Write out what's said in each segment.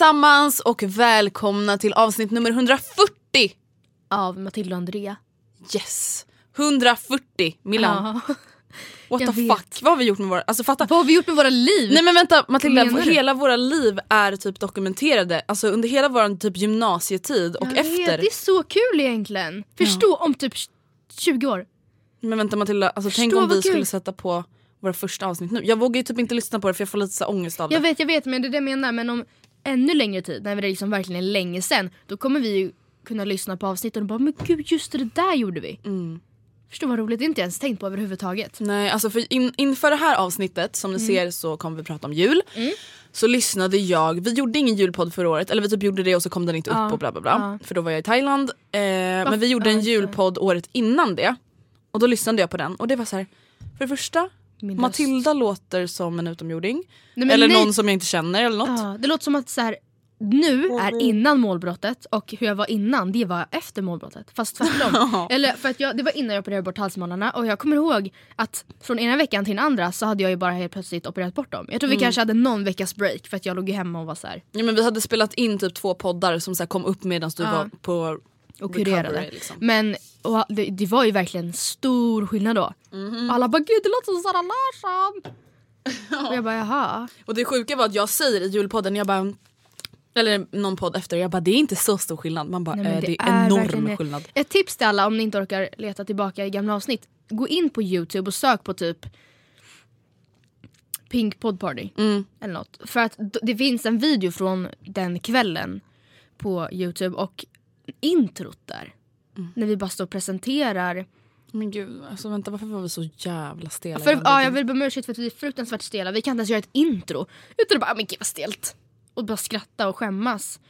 Allesammans och välkomna till avsnitt nummer 140! Av Matilda och Andrea. Yes! 140 Milan. Ja. What jag the vet. fuck? Vad har vi gjort med våra... Alltså fatta. Vad har vi gjort med våra liv? Nej men vänta Matilda, hela våra liv är typ dokumenterade. Alltså under hela vår typ gymnasietid och Jag vet, efter. det är så kul egentligen. Förstå om typ 20 år. Men vänta Matilda, alltså, Förstå tänk om vi kul. skulle sätta på våra första avsnitt nu. Jag vågar ju typ inte lyssna på det för jag får lite så ångest av det. Jag vet, jag vet men det är det jag menar. Men om ännu längre tid, när det liksom verkligen är länge sen, då kommer vi kunna lyssna på avsnitten och bara men gud just det, där gjorde vi. Mm. Förstå vad roligt, det är inte ens tänkt på överhuvudtaget. Nej, alltså för in, inför det här avsnittet som Mm. ni ser så kommer vi prata om jul. Så lyssnade jag, vi gjorde ingen julpodd förra året, eller vi typ gjorde det och så kom den inte upp Ja, och bla bla bla. ja. För då var jag i Thailand. Eh, men vi gjorde en julpodd året innan det. Och då lyssnade jag på den och det var så här. för det första, Min Matilda låter som en utomjording. Nej, eller nej. någon som jag inte känner eller något. Ja, det låter som att så här, nu är innan målbrottet och hur jag var innan det var efter målbrottet. Fast tvärtom. Eller för att jag, det var innan jag opererade bort halsmålarna och jag kommer ihåg att från ena veckan till den andra så hade jag ju bara helt plötsligt opererat bort dem. Jag tror vi Mm. kanske hade någon veckas break för att jag låg ju hemma och var så här Ja, men vi hade spelat in typ två poddar som så här kom upp medan du Ja. var på och kurerade. liksom. Men och det, det var ju verkligen stor skillnad då. Mhm. Alla bara gud det låter som Sara Larsson. och jag bara jaha. Och det sjuka var att jag säger i julpodden, jag bara eller någon podd efter, jag bara det är inte så stor skillnad. Man bara Nej, men eh, det, är enorm det. skillnad. Ett tips till alla om ni inte orkar leta tillbaka i gamla avsnitt. Gå in på youtube och sök på typ Pink Pod Party. Mm. Eller något. För att det finns en video från den kvällen på youtube och introt där. Mm. När vi bara står och presenterar. Men gud, alltså vänta varför var vi så jävla stela? För, ja, jag vill be om ursäkt för att vi är fruktansvärt stela. Vi kan inte ens göra ett intro. Utan att bara, "Ah, men gud vad stelt. Och bara skratta och skämmas.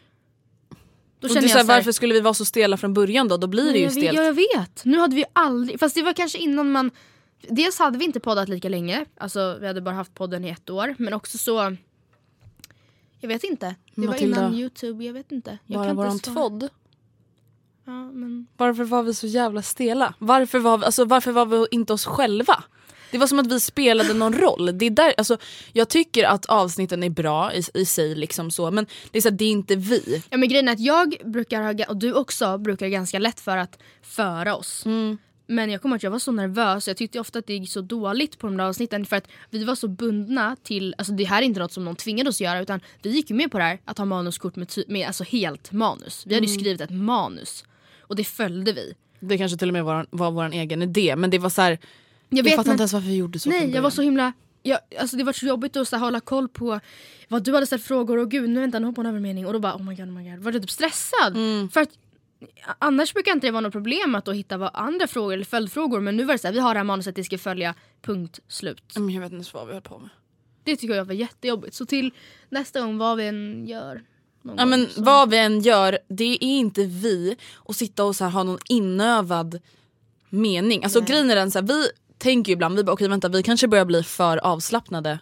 Då Och jag så här, varför skulle vi vara så stela från början då? Då blir det ju stelt. ja, jag vet. Nu hade vi aldrig, fast det var kanske innan man Dels hade vi inte poddat lika länge, alltså vi hade bara haft podden i ett år men också så Jag vet inte, det Matilda, var innan youtube, jag vet inte. Jag Bara kan våran tvodd. Ja, men... Varför var vi så jävla stela? Varför var vi, alltså, varför var vi inte oss själva? Det var som att vi spelade någon roll. Det är där, alltså, jag tycker att avsnitten är bra i, i sig, liksom så, men det är, så här, det är inte vi. Ja men grejen är att jag brukar ha, och du också brukar ganska lätt för att föra oss. Mm. Men jag kommer att jag var så nervös jag tyckte ofta att det gick så dåligt på de där avsnitten för att vi var så bundna till, alltså det här är inte något som någon tvingade oss att göra utan vi gick ju med på det här att ha manuskort med, med alltså helt manus. Vi hade Mm. ju skrivit ett manus och det följde vi. Det kanske till och med var, var vår egen idé, men det var så här, Jag, jag, fattar inte ens varför vi gjorde så Nej jag var så himla jag, alltså det var så jobbigt att så här, hålla koll på vad du hade ställt frågor och gud nu vänta nu hoppar hon över en mening och då bara oh my god oh my god var du typ stressad? Mm. För att annars brukar inte det vara något problem att då hitta vad andra frågor eller följdfrågor men nu var det så här, vi har det här manuset det ska följa punkt slut. Men jag vet inte ens vad vi höll på med. Det tycker jag var jättejobbigt. Så till nästa gång, vad vi än gör. Någon Ja, gång, men så- vad vi än gör, det är inte vi att sitta och så här, ha någon inövad mening. Alltså grejen är den så här, vi tänker ju ibland, vi bara okej vänta vi kanske börjar bli för avslappnade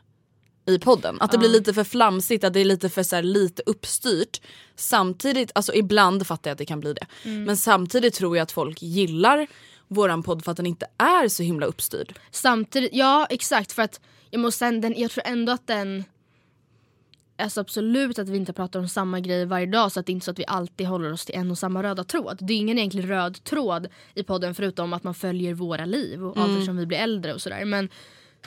i podden. Att det blir lite för flamsigt, att det är lite för så här, lite uppstyrt. Samtidigt, alltså ibland fattar jag att det kan bli det. Men samtidigt tror jag att folk gillar våran podd för att den inte är så himla uppstyrd. Samtidigt, ja exakt för att jag, måste, den, jag tror ändå att den Alltså absolut att vi inte pratar om samma grejer varje dag så att det är inte så att vi alltid håller oss till en och samma röda tråd. Det är ingen egentlig röd tråd i podden förutom att man följer våra liv och allt eftersom vi blir äldre och sådär. Men,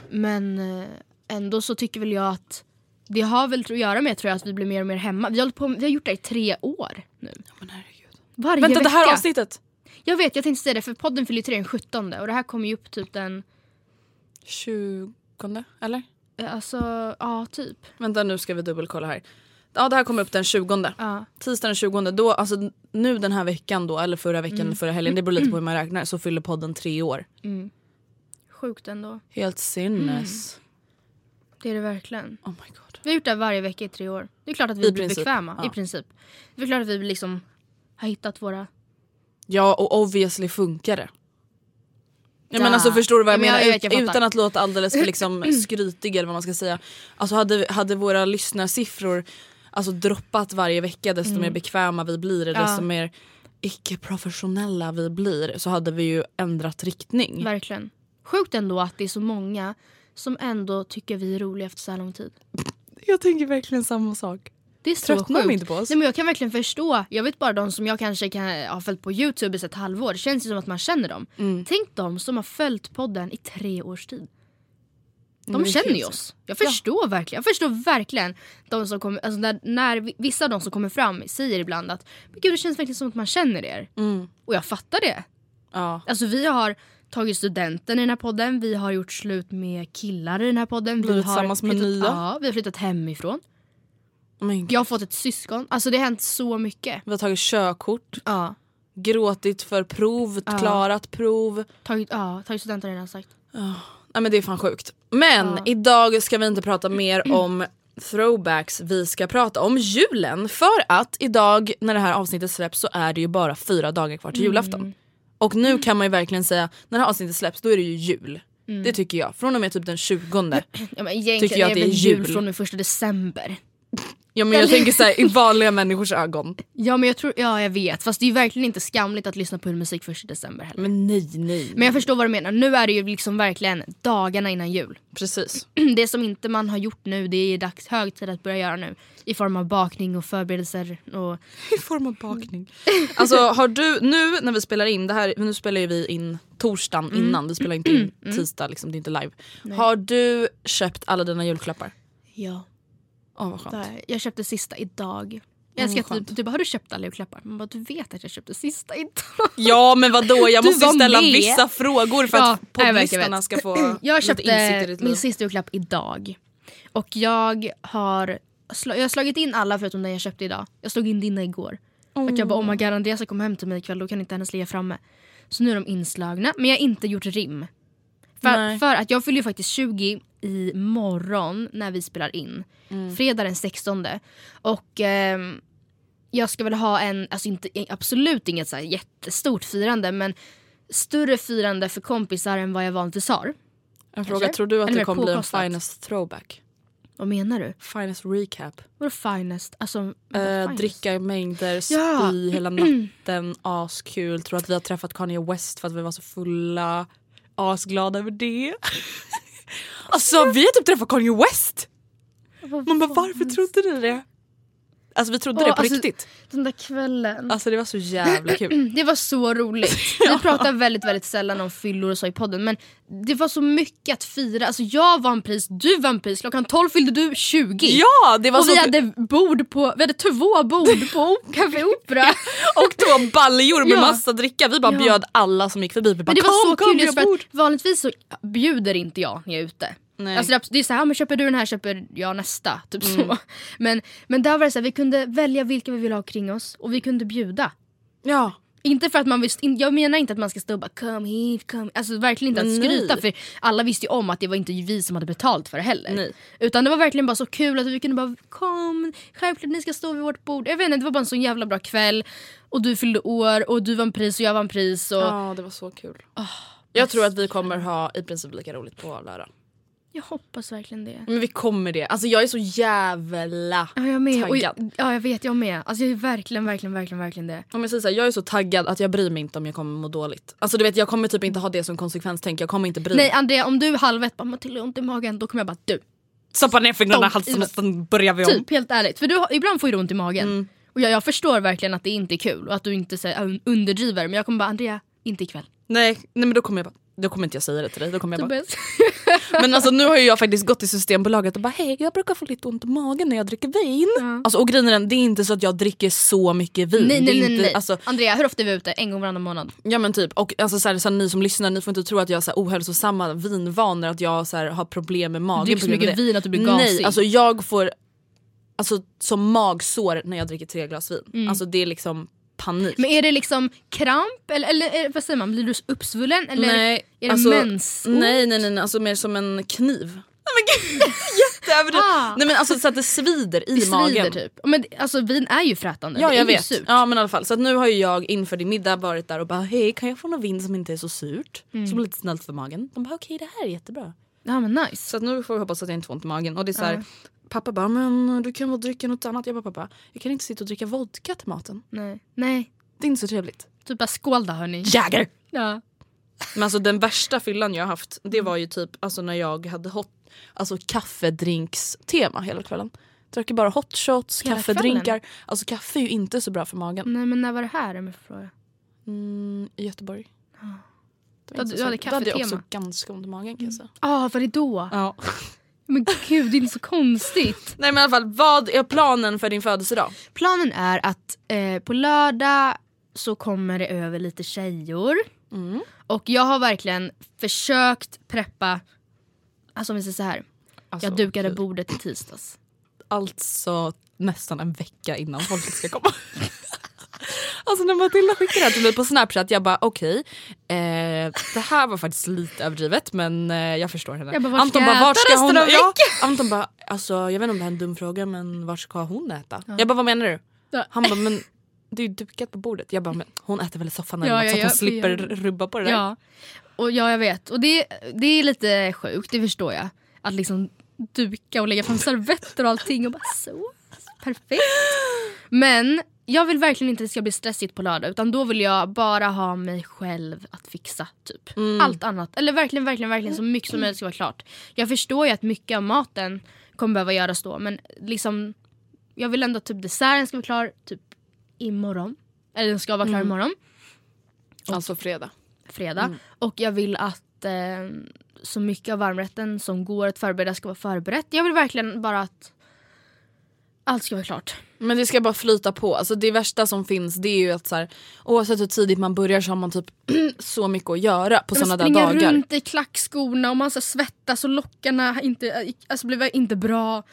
men eh, ändå så tycker väl jag att det har väl att göra med tror jag, att vi blir mer och mer hemma. Vi har, på, vi har gjort det i tre år nu. Men herregud. Varje Vänta vecka. det här avsnittet! Jag vet, jag tänkte säga det för podden fyller ju till den 17 och det här kommer ju upp typ den, 20 eller? Alltså ja typ. Vänta nu ska vi dubbelkolla här. Ja det här kommer upp den 20. Ja. Tisdagen den 20. Då, alltså, nu den här veckan då, eller förra veckan eller förra helgen, det beror lite på hur man räknar, så fyller podden tre år. Sjukt ändå. Helt sinnes. Det är det verkligen. Oh my god. Vi har gjort det här varje vecka i tre år. Det är klart att vi I blir princip, bekväma. ja. I princip. Det är klart att vi liksom har hittat våra... Ja och obviously funkar det. Jag Ja. menar alltså förstår du vad jag Ja, men jag menar? jag fattar. utan att låta alldeles för liksom skrytig eller vad man ska säga. Alltså hade, hade våra lyssnarsiffror alltså droppat varje vecka desto mer bekväma vi blir Mm. Ja. desto mer icke-professionella vi blir så hade vi ju ändrat riktning. Verkligen. Sjukt ändå att det är så många som ändå tycker vi är roliga efter så här lång tid. Jag tänker verkligen samma sak. Det är så Tröttnar de inte på oss? Nej, men jag kan verkligen förstå. Jag vet bara de som jag kanske kan ha följt på Youtube i ett halvår. Det känns ju som att man känner dem. Mm. Tänk de som har följt podden i tre års tid. De är känner ju oss. Jag förstår verkligen. Jag förstår verkligen de som kommer, alltså när, när vissa av de som kommer fram säger ibland att men gud, det känns verkligen som att man känner er. Mm. Och jag fattar det. Ja. Alltså vi har tagit studenten i den här podden, vi har gjort slut med killar i den här podden. Blivit vi har tillsammans med flyttat, nya. Ja, vi har flyttat hemifrån. Men gud. Jag har fått ett syskon. Alltså det har hänt så mycket. Vi har tagit körkort, Ja. gråtit för prov, Ja. klarat prov. Tagit, ja, tagit studenten har jag redan sagt. Nej men det är fan sjukt. Men Ja. idag ska vi inte prata mer om throwbacks, vi ska prata om julen. För att idag när det här avsnittet släpps så är det ju bara fyra dagar kvar till julafton. Och nu kan man ju verkligen säga, när det här avsnittet släpps då är det ju jul. Det tycker jag. Från och med typ den 20. Ja, men egentligen Tycker jag är att det det är väl jul jul. från den första december. Ja men jag tänker såhär i vanliga människors ögon. Ja men jag tror, ja jag vet. Fast det är ju verkligen inte skamligt att lyssna på julmusik första december heller. Men nej nej. Men jag förstår vad du menar. Nu är det ju liksom verkligen dagarna innan jul. Precis. Det som inte man har gjort nu, det är dags hög tid att börja göra nu. I form av bakning och förberedelser och... I form av bakning. Alltså har du, nu när vi spelar in, det här, nu spelar ju vi in torsdagen innan, vi spelar inte in tisdag, liksom, det är inte live. Har du köpt alla dina julklappar? Ja. Åh vad skönt. Där. Jag köpte sista idag. Jag älskar att du, du bara, har du köpt alla julklappar? Man bara, du vet att jag köpte sista idag. Ja men vadå jag Du måste ställa med. vissa frågor för Ja, att poddlyssnarna ska få Jag köpte min sista julklapp idag. Och jag har, jag har slagit in alla förutom den jag köpte idag. Jag slog in dina igår. För att jag bara, oh my god Andreas kommer hem till mig ikväll, då kan inte hennes ligga framme. Så nu är de inslagna, men jag har inte gjort rim. För, för att jag fyller ju faktiskt 20 i morgon när vi spelar in. Mm. Fredag den 16. Och ehm, jag ska väl ha en, alltså inte, absolut inget så här jättestort firande men större firande för kompisar än vad jag vanligtvis har. En fråga, tror du att Eller det mer kommer bli en finest throwback? Vad menar du? Finest recap? Vadå finest? Alltså, Eh, finest? dricka i mängder, spy Ja. hela natten, askul. Tror att vi har träffat Kanye West för att vi var så fulla. Asglada över det. alltså vi har typ träffat Kanye West! Man bara varför trodde ni det? Alltså vi trodde Åh, det på alltså- riktigt. Den där kvällen. Alltså det var så jävla kul. Det var så roligt. Vi pratar väldigt väldigt sällan om fyllor och så i podden men det var så mycket att fira. Alltså jag vann pris, du vann pris, klockan 12 fyllde du 20. Ja det var och så vi hade bord på, vi hade två bord på Café Opera. Och två baljor med Ja. massa dricka. Vi bara Ja. bjöd alla som gick förbi. Vi bara, Men det var så kom, kul bord. att vanligtvis så bjuder inte jag när jag är ute. Nej. Alltså det är- det är såhär, men köper du den här köper jag nästa. Typ Mm. så. Men, men där var det så här, vi kunde välja vilka vi ville ha kring oss och vi kunde bjuda. Ja. Inte för att man in- jag menar inte att man ska stå och bara come hit, come Alltså verkligen inte att skryta nej. för alla visste ju om att det var inte vi som hade betalt för det heller. Nej. Utan det var verkligen bara så kul att vi kunde bara kom, självklart ni ska stå vid vårt bord. Jag vet inte, det var bara en sån jävla bra kväll. Och du fyllde år och du vann pris och jag vann pris. Och Ja det var så kul. jag tror att vi kommer ha i princip lika roligt på lördag. Jag hoppas verkligen det. Men vi kommer det. Alltså jag är så jävla Ja, jag med. Taggad. ja, jag vet, jag med. Alltså jag är verkligen, verkligen, verkligen, verkligen det. Om jag säger så här, jag är så taggad att jag bryr mig inte om jag kommer må dåligt. Alltså du vet jag kommer typ inte ha det som konsekvenstänk, jag kommer inte bry mig. Nej Andrea, om du halv ett bara Matilda ont i magen, då kommer jag bara du. Stoppa ner fingrarna i halsen och sen börjar vi om. Typ helt ärligt. För du, ibland får du ont i magen. Mm. Och jag, jag förstår verkligen att det inte är kul och att du inte så, här, underdriver. Men jag kommer bara Andrea, inte ikväll. Nej, nej men då kommer jag bara, då kommer inte jag säga det till dig. Då kommer jag bara. Men alltså nu har jag faktiskt gått till Systembolaget och bara hej jag brukar få lite ont i magen när jag dricker vin. Ja. Alltså, och grejen är det är inte så att jag dricker så mycket vin. nej nej nej. inte, nej. Alltså, Andrea, hur ofta är vi ute? En gång varannan månad. ja men typ, och alltså, så här, så här, ni som lyssnar ni får inte tro att jag har så här, ohälsosamma vinvanor, att jag så här, har problem med magen. dricker på så mycket vin att du blir Nej, gasig. alltså jag får alltså, som magsår när jag dricker tre glas vin. Mm. Alltså det är liksom panik. Men är det liksom kramp eller, eller är, vad säger man, blir du uppsvullen? Eller nej, är det alltså, mensont? nej, nej, nej, alltså mer som en kniv. Nej men gud, jätteöverdrivet. Ah. Nej men alltså så att det svider i Det magen. svider typ. Men alltså vin är ju frätande. Ja jag vet. Surt. Ja men i alla fall. Så att nu har ju jag inför din middag varit där och bara hej kan jag få något vin som inte är så surt? Mm. Som är lite snällt för magen. De bara okej det här är jättebra. Ja men nice. Så att nu får vi hoppas att jag inte får ont i magen. Och det är så här, Pappa bara men du kan väl dricka något annat. Jag bara pappa jag kan inte sitta och dricka vodka till maten. Nej. Nej. Det är inte så trevligt. Typ bara skål då hörni. Jäger! Ja. Men alltså den värsta fyllan jag har haft det var ju typ alltså när jag hade hot, alltså kaffedrinkstema hela kvällen. Drack ju bara hot shots, Hela kaffedrinkar. kvällen? Alltså kaffe är ju inte så bra för magen. Nej men när var det här om jag får fråga? Mm, I Göteborg. Det var Du- hade då hade jag kaffetema. också ganska ont i magen kan jag säga. Ja ah, var det då? Ja. Men gud det är inte så konstigt. Nej men i alla fall, vad är planen för din födelsedag? Planen är att eh, på lördag så kommer det över lite tjejor. Mm. Och jag har verkligen försökt preppa, alltså om vi säger så här. Alltså, jag dukade bordet i tisdags. Alltså nästan en vecka innan folket ska komma. alltså när Matilda skickade det här till mig på snapchat jag bara okej, eh, det här var faktiskt lite överdrivet men eh, jag förstår henne. Jag bara, vart Anton bara vart äta ska hon av ja, Anton bara alltså jag vet inte om det här är en dum fråga men vart ska hon äta? Jag bara vad menar du? Ja. Han bara men det är ju dukat på bordet. Jag bara men hon äter väl i soffan Ja, ja, så att ja, hon slipper ja. rubba på det där. Ja. Och ja jag vet. Och det, det är lite sjukt, det förstår jag. Att liksom duka och lägga fram servetter och allting och bara så. Perfekt. Men jag vill verkligen inte att det ska bli stressigt på lördag utan då vill jag bara ha mig själv att fixa typ. Allt annat. Eller verkligen, verkligen, verkligen så mycket som möjligt ska vara klart. Jag förstår ju att mycket av maten kommer behöva göras då men liksom jag vill ändå att typ desserten ska vara klar typ imorgon. Eller den ska vara klar imorgon Alltså fredag. fredag. Och jag vill att eh, så mycket av varmrätten som går att förbereda ska vara förberett. Jag vill verkligen bara att allt ska vara klart. Men det ska bara flyta på. Alltså det värsta som finns det är ju att så här, oavsett hur tidigt man börjar så har man typ så mycket att göra på sådana där springa dagar. runt i klackskorna och man så svettas och lockarna inte, alltså, blir inte bra.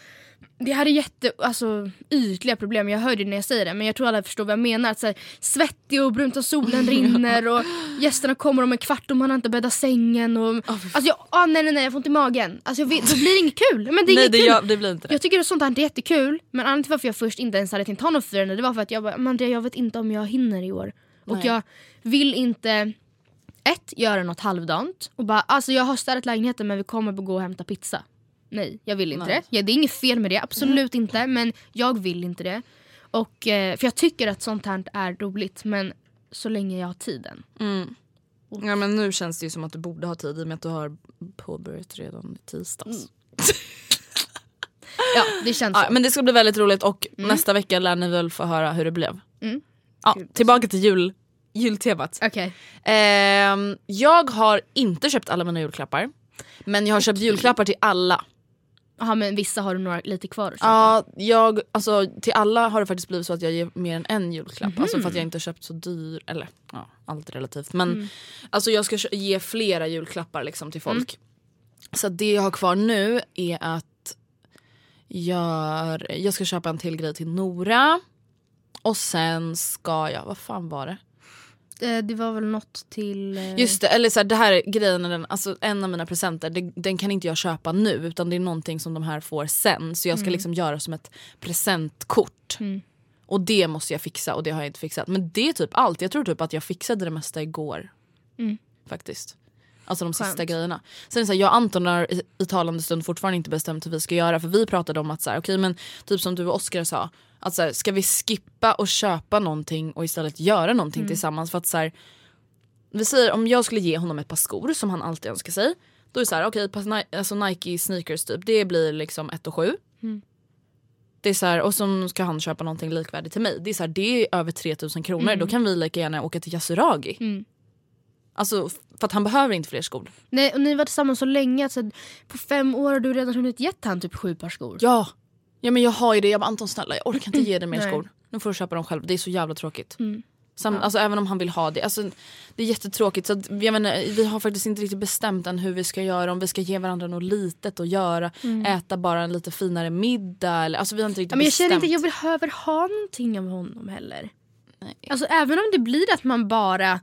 Det här är jätte, alltså, ytliga problem, jag hör det när jag säger det men jag tror alla förstår vad jag menar. Att, så här, svettig och brunt och solen rinner och gästerna kommer om en kvart och man har inte bäddat sängen. Och, alltså, jag, ah, nej nej nej jag får ont i magen. Alltså, jag då blir det inget kul. Men det är Nej det, kul. gör, det blir inte det. Jag tycker att sånt här är jättekul men anledningen till varför jag först inte ens hade tänkt ha något firande det var för att jag bara, "Men Andrea jag vet inte om jag hinner i år. Och Nej. jag vill inte ett, göra något halvdant och bara alltså jag har städat lägenheten men vi kommer att gå och hämta pizza. Nej, jag vill inte Nej. det. Ja, det är inget fel med det, absolut inte. Men jag vill inte det. Och, eh, för jag tycker att sånt här är roligt men så länge jag har tiden. Mm. Ja men nu känns det ju som att du borde ha tid i och med att du har påbörjat redan i tisdags. Ja, det känns Ja, så. men det ska bli väldigt roligt och nästa vecka lär ni väl få höra hur det blev. Mm. Ja, tillbaka till jul, jultemat. Okej. Ehm, jag har inte köpt alla mina julklappar. Men jag har köpt julklappar till alla. Jaha men vissa har du några lite kvar att köpa. Ja, jag, alltså, till alla har det faktiskt blivit så att jag ger mer än en julklapp. Alltså för att jag inte har köpt så dyr, eller ja, allt relativt. Men alltså jag ska ge flera julklappar liksom till folk. Så det jag har kvar nu är att jag, jag ska köpa en till grej till Nora. Och sen ska jag, vad fan var det? Eh, det var väl något till... eh, Just det, eller så här, det här är grejen, den, alltså en av mina presenter, det, den kan inte jag köpa nu utan det är någonting som de här får sen. Så jag ska liksom göra som ett presentkort. Och det måste jag fixa och det har jag inte fixat. Men det är typ allt, jag tror typ att jag fixade det mesta igår. Faktiskt. Alltså de sista Skönt. grejerna. Sen är det så här, jag och Anton har i, i talande stund fortfarande inte bestämt hur vi ska göra. För vi pratade om att så här, okej men typ som du och Oskar sa. Att så här, ska vi skippa och köpa någonting och istället göra någonting tillsammans? För att så här, vi säger om jag skulle ge honom ett par skor som han alltid önskar sig. Då är det så här, okej Ni- alltså Nike sneakers typ, det blir liksom ett och sju. Det är så här, och så ska han köpa någonting likvärdigt till mig. Det är, så här, det är över 3000 kronor. Då kan vi lika gärna åka till Yasuragi. Alltså för att han behöver inte fler skor. Nej, och ni var tillsammans så länge att så, på fem år har du redan hunnit gett han typ sju par skor. Ja. Ja men jag har ju det. Jag bara Anton snälla jag orkar inte ge dig mer Nej. skor. Nu får du köpa dem själv. Det är så jävla tråkigt. Sam, alltså, även om han vill ha det. Alltså, det är jättetråkigt. Så att, jag menar, vi har faktiskt inte riktigt bestämt än hur vi ska göra. Om vi ska ge varandra något litet att göra. Äta bara en lite finare middag. Eller, alltså, vi har inte riktigt Ja, men jag bestämt. känner inte att jag behöver ha någonting av honom heller. Alltså även om det blir att man bara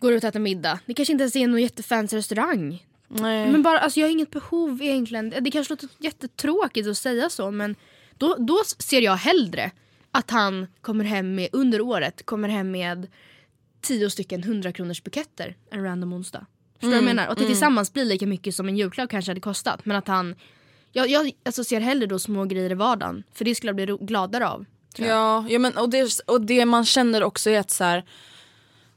går ut och äter middag. Det kanske inte ens är någon jättefancy restaurang. Nej. Men bara, alltså jag har inget behov egentligen. Det kanske låter jättetråkigt att säga så men då, då ser jag hellre att han kommer hem med, under året, kommer hem med tio stycken 100 kronors buketter en random onsdag. Förstår du vad jag menar? Och att det tillsammans blir lika mycket som en julklapp kanske hade kostat. Men att han, jag, jag alltså ser hellre då små grejer i vardagen. För det skulle jag bli gladare av. Ja, ja men, och, det, och det man känner också är att så här,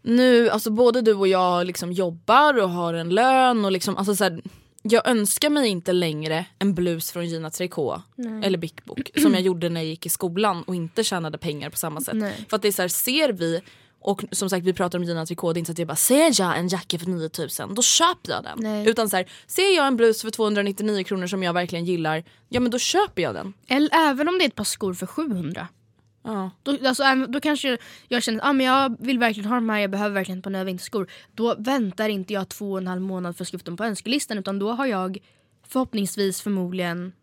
nu, alltså både du och jag liksom jobbar och har en lön och liksom, alltså så här, jag önskar mig inte längre en blus från Gina Tricot eller Big Book som jag gjorde när jag gick i skolan och inte tjänade pengar på samma sätt. Nej. För att det är så här, ser vi och som sagt vi pratar om Gina Tricot, det är inte så att jag bara ser jag en jacka för 9000 då köper jag den. Nej. Utan så här, ser jag en blus för 299 kronor som jag verkligen gillar, ja men då köper jag den. Eller även om det är ett par skor för 700. Ja. Då, alltså, då kanske jag känner att ah, men jag vill verkligen ha de här, jag behöver verkligen par nya vinterskor. Då väntar inte jag två och en halv månad för att skriva upp dem på önskelistan utan då har jag förhoppningsvis förmodligen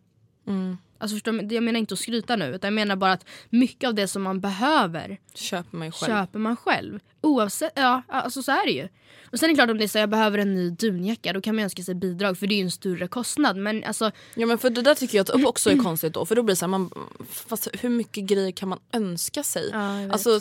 Alltså förstår, jag menar inte att skryta nu utan jag menar bara att mycket av det som man behöver Köper mig själv. köper man själv. Oavsett, ja alltså så är det ju. Och sen är det klart om det är så jag behöver en ny dunjacka då kan man önska sig bidrag för det är ju en större kostnad. Men alltså Ja men för det där tycker jag att också är konstigt då för då blir det så här, man, fast hur mycket grejer kan man önska sig? Ja, alltså,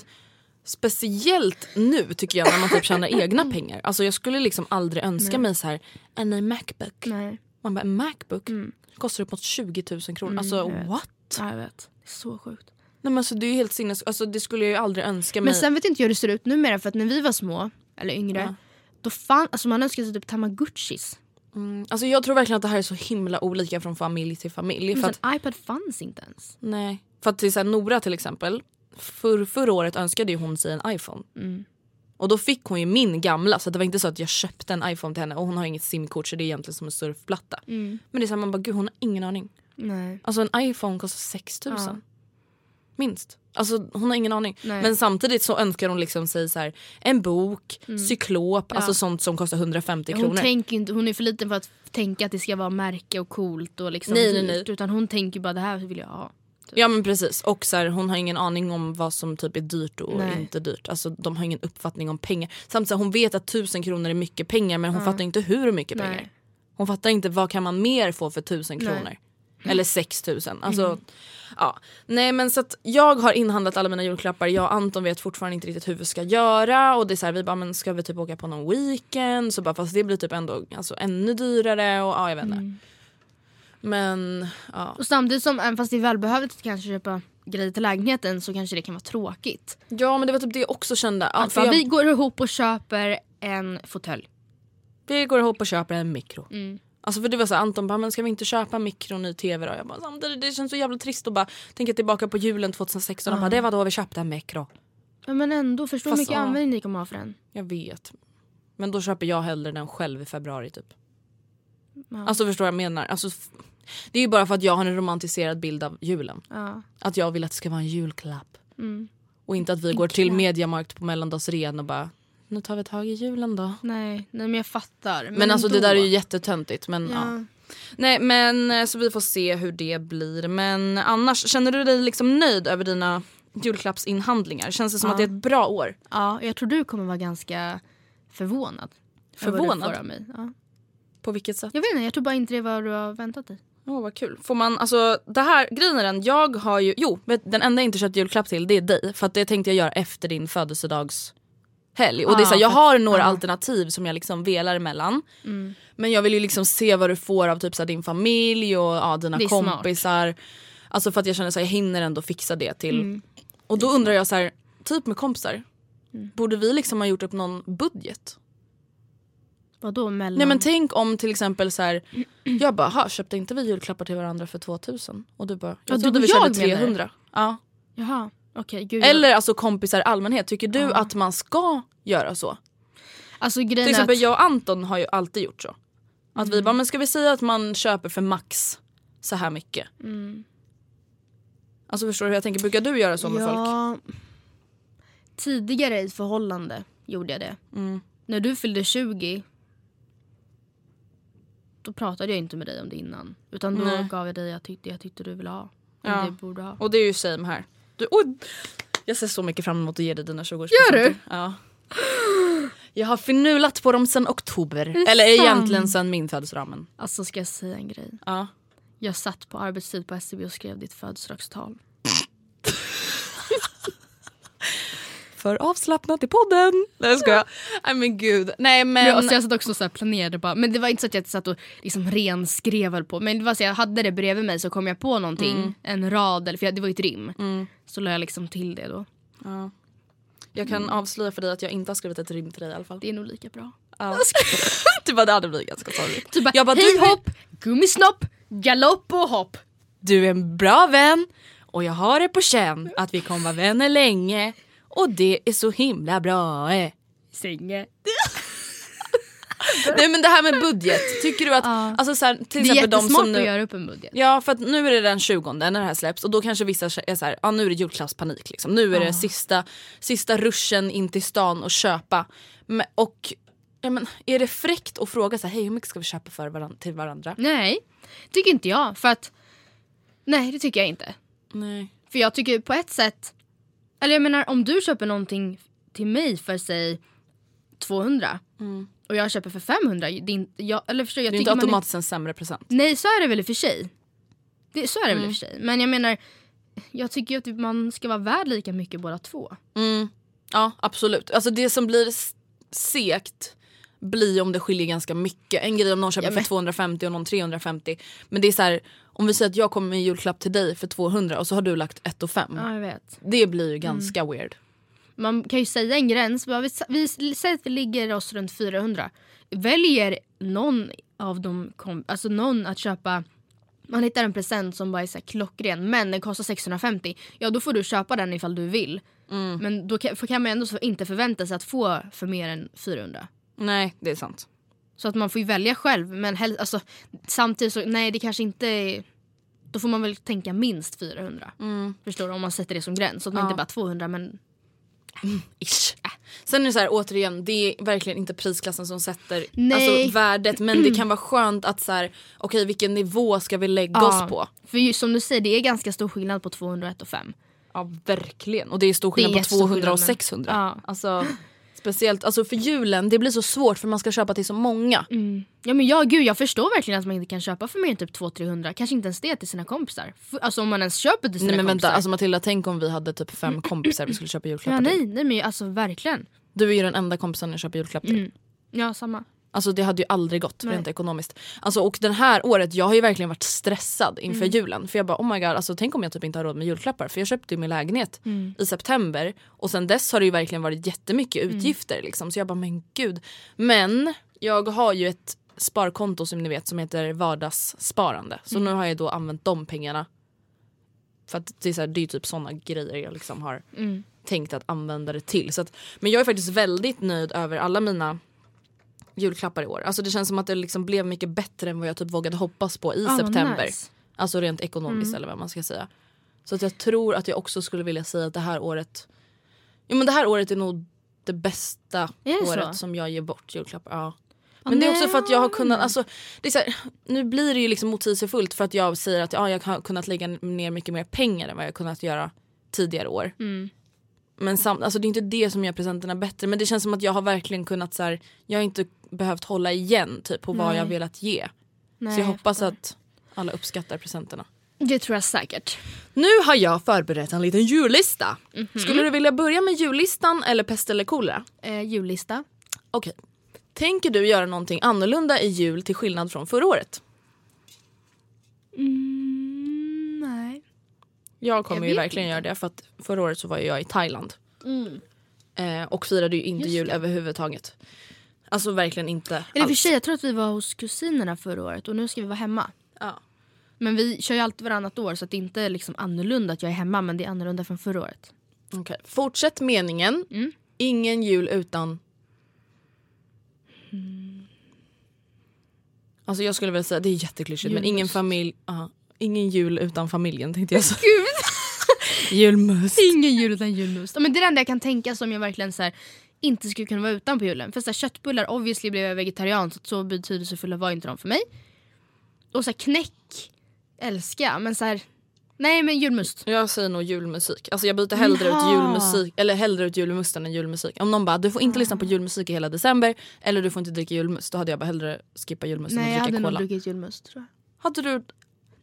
speciellt nu tycker jag när man typ tjänar egna pengar. Alltså jag skulle liksom aldrig önska mig så här en ny Macbook. nej. Man bara en Macbook kostar upp mot 20 000 kronor. alltså jag vet. what? Ja, jag vet. Det är så sjukt. Nej, men alltså, det är ju helt sinnes... Alltså, det skulle jag ju aldrig önska mig. Men sen vet inte jag hur det ser ut numera för att när vi var små, eller yngre, Ja. då fann, alltså man önskade sig typ tamagotchis. mm, alltså, jag tror verkligen att det här är så himla olika från familj till familj. För Men att, iPad fanns inte ens. nej. För att till så här, Nora till exempel, för, förra året önskade ju hon sig en iPhone. Mm. Och då fick hon ju min gamla så det var inte så att jag köpte en iPhone till henne och hon har inget simkort så det är egentligen som en surfplatta. Mm. Men det är så här, man bara gud hon har ingen aning. Nej. Alltså en iPhone kostar 6000. Ja. Minst. Alltså hon har ingen aning. Nej. Men samtidigt så önskar hon liksom sig så här, en bok, cyklop, Ja. alltså sånt som kostar 150 Hon, kronor. tänker inte, hon är för liten för att tänka att det ska vara märke och coolt och liksom Nej, nej, dyrt. nej. Utan hon tänker bara det här vill jag ha. Ja men precis och så här, hon har ingen aning om vad som typ är dyrt och Nej. inte dyrt. Alltså de har ingen uppfattning om pengar. Samtidigt så här, hon vet att tusen kronor är mycket pengar men hon fattar inte hur mycket Nej. pengar. Hon fattar inte vad kan man mer få för tusen Nej. Mm. kronor. Eller 6000. Alltså, ja. Nej men så att jag har inhandlat alla mina julklappar. Jag och Anton vet fortfarande inte riktigt hur vi ska göra. Och det är så här, vi bara men ska vi typ åka på någon weekend? Så bara, fast det blir typ ändå alltså, ännu dyrare och ja jag vet inte. Mm. Men ja. Och samtidigt som, även fast det är välbehövligt att kanske köpa grejer till lägenheten så kanske det kan vara tråkigt. ja men det var typ det jag också kände. Ja, bara, jag- Vi går ihop och köper en fåtölj. Vi går ihop och köper en mikro. Mm. Alltså för det var så här, Anton bara, men ska vi inte köpa en mikro ny tv då? Jag bara, samtidigt det känns så jävla trist att bara tänka tillbaka på julen 2016 och bara, det var då vi köpte en mikro. Ja, men ändå, förstå hur Fast, mycket ja. användning ni kommer ha för den. Jag vet. Men då köper jag hellre den själv i februari typ. Ja. Alltså förstår jag menar? Alltså, det är ju bara för att jag har en romantiserad bild av julen. Ja. Att jag vill att det ska vara en julklapp. Mm. Och inte att vi En går till. Mediamarkt på mellandagsrean och bara, nu tar vi tag i julen då. Nej, nej, men jag fattar. Men, alltså det ändå. där är ju jättetöntigt. Men, ja. Ja. Nej men eh, så vi får se hur det blir. Men annars, känner du dig liksom nöjd över dina julklappsinhandlingar. Känns det som Ja. att det är ett bra år? Ja, jag tror du kommer vara ganska förvånad. Förvånad? av mig. Ja. På vilket sätt? Jag vet inte, jag tror bara inte det var vad du har väntat dig. Åh vad kul. Får man, alltså det här, grejen är den, jag har ju, jo vet, den enda jag inte köpt julklapp till det är dig. För att det tänkte jag göra efter din födelsedagshelg. Och det är så här, jag för- har några ja. alternativ som jag liksom velar emellan. Men jag vill ju liksom se vad du får av typ så här, din familj och ja, dina Det är smart. kompisar. Alltså för att jag känner att jag hinner ändå fixa det till. Och då undrar jag så här, typ med kompisar. Borde vi liksom ha gjort upp någon budget? Vadå mellan? Nej men tänk om till exempel så här, jag bara, "Ha, köpte inte vi julklappar till varandra för 2000? Och du bara, jag Ja, du trodde och vi körde jag menar du? 300. Ja. Jaha, okej. gud. Eller alltså kompisar i allmänhet, tycker du att man ska göra så? alltså Till exempel att, jag och Anton har ju alltid gjort så. Att vi bara, men ska vi säga att man köper för max så här mycket? Alltså förstår du hur jag tänker? Brukar du göra så med folk? ja, Tidigare i förhållande gjorde jag det. Mm. När du fyllde 20 då pratade jag inte med dig om det innan. Utan då Nej. gav jag dig jag tyckte, jag tyckte du ville ha. Ja. Det borde ha. Och det är ju same här. Du, oj, jag ser så mycket fram emot att ge dig dina 20 Gör du? Ja. Jag har finulat på dem sen oktober. Eller sant? egentligen sen min födelsedag. men- Alltså ska jag säga en grej? Ja. Jag satt på arbetstid på SCB och skrev ditt födelsedagstal. För avslappnat i podden. Nej jag skojar. Nej men gud. Nej men. Men... Så jag satt också och så här planerade bara. Men det var inte så att jag satt och liksom renskrev på. Men det var så jag hade det bredvid mig så kom jag på någonting. Mm. En rad, eller för det var ju ett rim. Så la jag liksom till det då. ja. Jag kan avslöja för dig att jag inte har skrivit ett rim till dig i alla fall. Det är nog lika bra. Ja. du bara det hade blivit ganska sorgligt. Typ bara, Jag bara, hej du hopp, gummisnopp, galopp och hopp. Du är en bra vän och jag har det på känn att vi kommer vara vänner länge. Och det är så himla bra. Eh. Sänge. Nej men det här med budget, tycker du att, Ja. alltså så här, till Det är exempel de jättesmart som nu... att göra upp en budget. Ja för att nu är det den 20 när det här släpps och då kanske vissa är så här, ja nu är det julklappspanik liksom. Nu är det sista, sista ruschen in till stan och köpa. Men, och ja, men, är det fräckt att fråga så här, hej hur mycket ska vi köpa för varan- till varandra? Nej, tycker inte jag. För att, nej det tycker jag inte. Nej. För jag tycker på ett sätt, eller jag menar om du köper någonting till mig för säg 200 och jag köper för 500. Det är inte, jag, eller förstår, jag Det är inte automatiskt en sämre present. Nej så är det väl i och för sig. Det, så är det Mm. väl i och för sig. Men jag menar, jag tycker att man ska vara värd lika mycket båda två. Mm. Ja absolut. Alltså det som blir segt blir om det skiljer ganska mycket. En grej om någon köper Ja, men- för 250 och någon 350. Men det är så här, om vi säger att jag kommer med en julklapp till dig för 200 och så har du lagt 1 och 5. Ja jag vet. Det blir ju ganska weird. Man kan ju säga en gräns. Vi, vi säger att vi ligger oss runt 400. Väljer någon av dem alltså någon att köpa man hittar en present som bara är så klockren men den kostar 650. Ja då får du köpa den ifall du vill. Men då kan, kan man ändå inte förvänta sig att få för mer än 400. Nej det är sant. Så att man får ju välja själv men hel, alltså, samtidigt så nej det kanske inte är, Då får man väl tänka minst 400. Förstår du? Om man sätter det som gräns. Så att man Ja. inte bara 200 men Ish. Äh. Sen är det så här, återigen, det är verkligen inte prisklassen som sätter Nej. alltså, värdet men det kan vara skönt att så här, okej vilken nivå ska vi lägga Ja, oss på? För ju, som du säger det är ganska stor skillnad på 201 och 5. Ja verkligen. Och det är stor Det är skillnad på jättestor 200 och skillnad. 600. Ja. Alltså, speciellt alltså för julen, det blir så svårt för man ska köpa till så många. Ja men ja, gud jag förstår verkligen att man inte kan köpa för mer än typ 200-300. Kanske inte ens det till sina kompisar. F- Alltså om man ens köper till sina Nej men vänta, kompisar. alltså Matilda tänk om vi hade typ fem kompisar vi skulle köpa julklappar ja till. nej, nej men alltså verkligen. Du är ju den enda kompisen jag köper julklapp till. Mm. Ja samma. Alltså det hade ju aldrig gått Nej. rent ekonomiskt. Alltså, och det här året, jag har ju verkligen varit stressad inför Mm. julen. För jag bara oh my god, alltså, tänk om jag typ inte har råd med julklappar. För jag köpte ju min lägenhet Mm. i september och sen dess har det ju verkligen varit jättemycket Mm. utgifter. Liksom. Så jag bara men gud. Men jag har ju ett sparkonto som ni vet som heter vardagssparande. Så Mm. nu har jag då använt de pengarna. För att det är, så här, det är ju typ såna grejer jag liksom har Mm. tänkt att använda det till. Så att, men jag är faktiskt väldigt nöjd över alla mina julklappar i år. Alltså det känns som att det liksom blev mycket bättre än vad jag typ vågade hoppas på i vad september. nice. Alltså rent ekonomiskt eller vad man ska säga. Så att jag tror att jag också skulle vilja säga att det här året Jo men det här året är nog det bästa det året så? som jag ger bort julklappar. Ja. Men det är också för att jag har kunnat, alltså, det är så här, nu blir det ju liksom motsägelsefullt för att jag säger att ja, jag har kunnat lägga ner mycket mer pengar än vad jag kunnat göra tidigare år. Mm. Men sam, alltså det är inte det som gör presenterna bättre men det känns som att jag har verkligen kunnat så här, jag har inte behövt hålla igen typ på vad Nej. jag velat ge. Nej, så jag hoppas att alla uppskattar presenterna. Det tror jag säkert. Nu har jag förberett en liten jullista. Mhm. Skulle du vilja börja med jullistan eller pest eller kolera? Eh, jullista. Okej. Tänker du göra någonting annorlunda i jul till skillnad från förra året? Mm. Jag kommer Jag ju verkligen inte. göra det för att förra året så var jag i Thailand. Eh, och firade ju inte Mm. Just jul det. överhuvudtaget. Alltså verkligen inte Eller för sig, jag tror att vi var hos kusinerna förra året och nu ska vi vara hemma. Ja. Men vi kör ju alltid varannat år så det inte är liksom annorlunda att jag är hemma men det är annorlunda från förra året. Okej. Fortsätt meningen. Mm. Ingen jul utan... Alltså jag skulle vilja säga, det är jätteklyschigt men ingen familj... aha. Ingen jul utan familjen tänkte jag säga. Julmust. Ingen jul utan julmust. Ja, men det är det enda jag kan tänka som jag verkligen så här, inte skulle kunna vara utan på julen. För så här, köttbullar, obviously blev jag vegetarian så, så betydelsefulla var inte de för mig. Och så här, knäck älskar jag men så här, nej men julmust. Jag säger nog julmusik. Alltså jag byter hellre ut Jaha. julmusik eller hellre ut julmusten än julmusik. Om någon bara du får inte lyssna Ah. på julmusik i hela december eller du får inte dricka julmust. Då hade jag bara hellre skippa julmusten Nej jag och hade dricka nog cola. druckit julmust tror jag. Hade du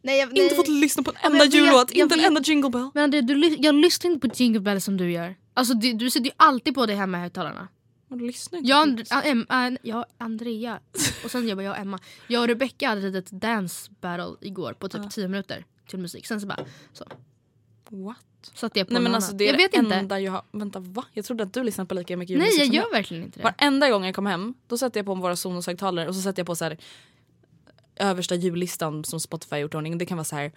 Nej, jag, nej. inte fått lyssna på en enda jag vet- jullåt? jag Inte en enda jingle bell? Men Andrea, du, jag lyssnar inte på Jingle Bells som du gör. Alltså du, du sitter ju alltid på det hemma i högtalarna. Men Du lyssnar inte Jag, And- em, jag, Andrea och sen jobbar jag och Emma. Jag och Rebecca hade ett dance battle igår på typ 10 minuter till musik. Sen så bara så What? satte jag på Nej men alltså det är Jag vet det inte. enda jag har... Vänta va? Jag trodde att du lyssnade på lika mycket julmusik Nej jag gör verkligen inte det. Varenda gång jag kom hem då sätter jag på våra Sonos-högtalare och så sätter jag på så här översta jullistan som Spotify gjort ordning. Det kan vara så här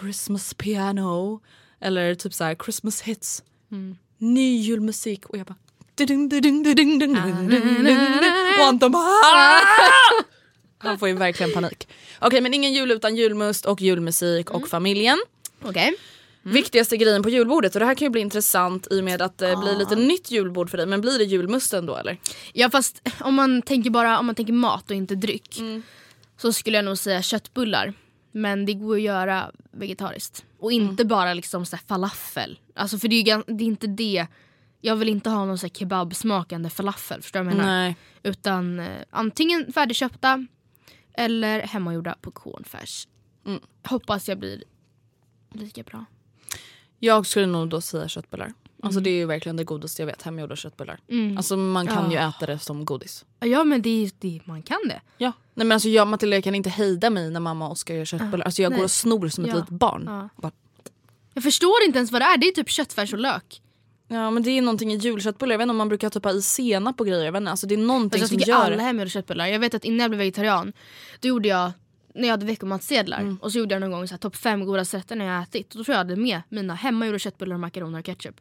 Christmas piano eller typ så här Christmas hits. Mm. Ny julmusik och jag bara Want them all! Han får ju verkligen panik. Okej men ingen jul utan julmust och julmusik Mm. och familjen. Okej. Viktigaste grejen på julbordet och det här kan ju bli intressant i och med att det blir lite nytt julbord för dig. Men blir det julmusten då eller? Ja fast om man tänker bara om man tänker mat och inte dryck. Mm. Så skulle jag nog säga köttbullar. Men det går att göra vegetariskt. Och Mm. inte bara liksom så falafel. Alltså för det är, ju, det är inte det. Jag vill inte ha någon så här kebabsmakande falafel. Förstår du vad jag menar? Nej. Utan eh, antingen färdigköpta eller hemmagjorda på cornfärs. Mm. Hoppas jag blir lika bra. Jag skulle nog då säga köttbullar. Alltså det är ju verkligen det godaste jag vet, hemgjorda köttbullar. Alltså man kan ju äta det som godis. Ja men det, är- det, man kan det. Ja. Nej men alltså jag Matilda jag kan inte hejda mig när mamma och Oskar gör köttbullar. Alltså jag nej. går och snor som ett Ja. litet barn. Ja. Bara, Jag förstår inte ens vad det är. Det är typ köttfärs och lök. ja men det är någonting i julköttbullar, jag vet inte om man brukar typ ha i senap på grejer. Jag vet inte, alltså det är någonting Alltså, jag som tycker gör alla det. hemgjorda köttbullar. Jag vet att innan jag blev vegetarian, då gjorde jag när jag hade veckomatsedlar Mm. och så gjorde jag någon gång så här, topp fem godaste rätter när jag ätit. Och då tror jag jag hade med mina hemmagjorda köttbullar och makaroner och ketchup.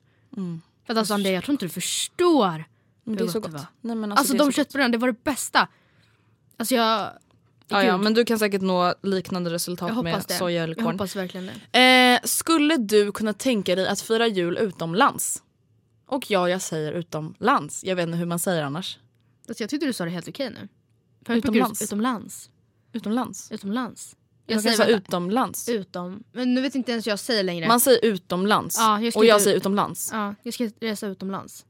För att alltså Andrea, jag tror inte du förstår Men det är så gott. Nej, men alltså, Alltså, de köttbullarna, det var det bästa. Alltså jag... Ja, ja, men du kan säkert nå liknande jag resultat med det. soja eller Jag korn. hoppas verkligen det. Eh, skulle du kunna tänka dig att fira jul utomlands? Och ja, jag säger utomlands. Jag vet inte hur man säger annars. Alltså, jag tyckte du sa det helt okej nu. För Utomlands. Utomlands. Utomlands? Utomlands. Jag, Jag säger säga utomlands. utom. Men nu vet inte ens jag säger längre. Man säger utomlands. Ja, jag och jag ut- säger utomlands. Ja, jag ska resa utomlands.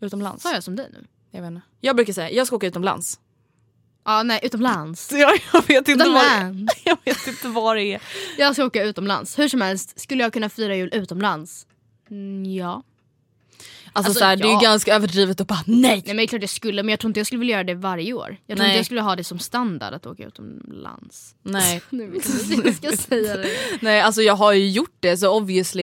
Utomlands. Sa jag som dig nu? Jag vet inte. Jag brukar säga jag ska åka utomlands. Ja, nej utomlands. Jag, jag, vet inte Utomlands. jag vet inte vad det är. Jag ska åka utomlands. Hur som helst, skulle jag kunna fira jul utomlands? Mm, ja. Alltså, Alltså, så här, Det är ja. ju ganska överdrivet att bara nej. Nej men klart jag skulle, men jag tror inte jag skulle vilja göra det varje år. Jag tror Nej. inte jag skulle ha det som standard att åka utomlands. Nej. Nu vet jag inte jag ska säga det. nej, alltså jag har ju gjort det så obviously.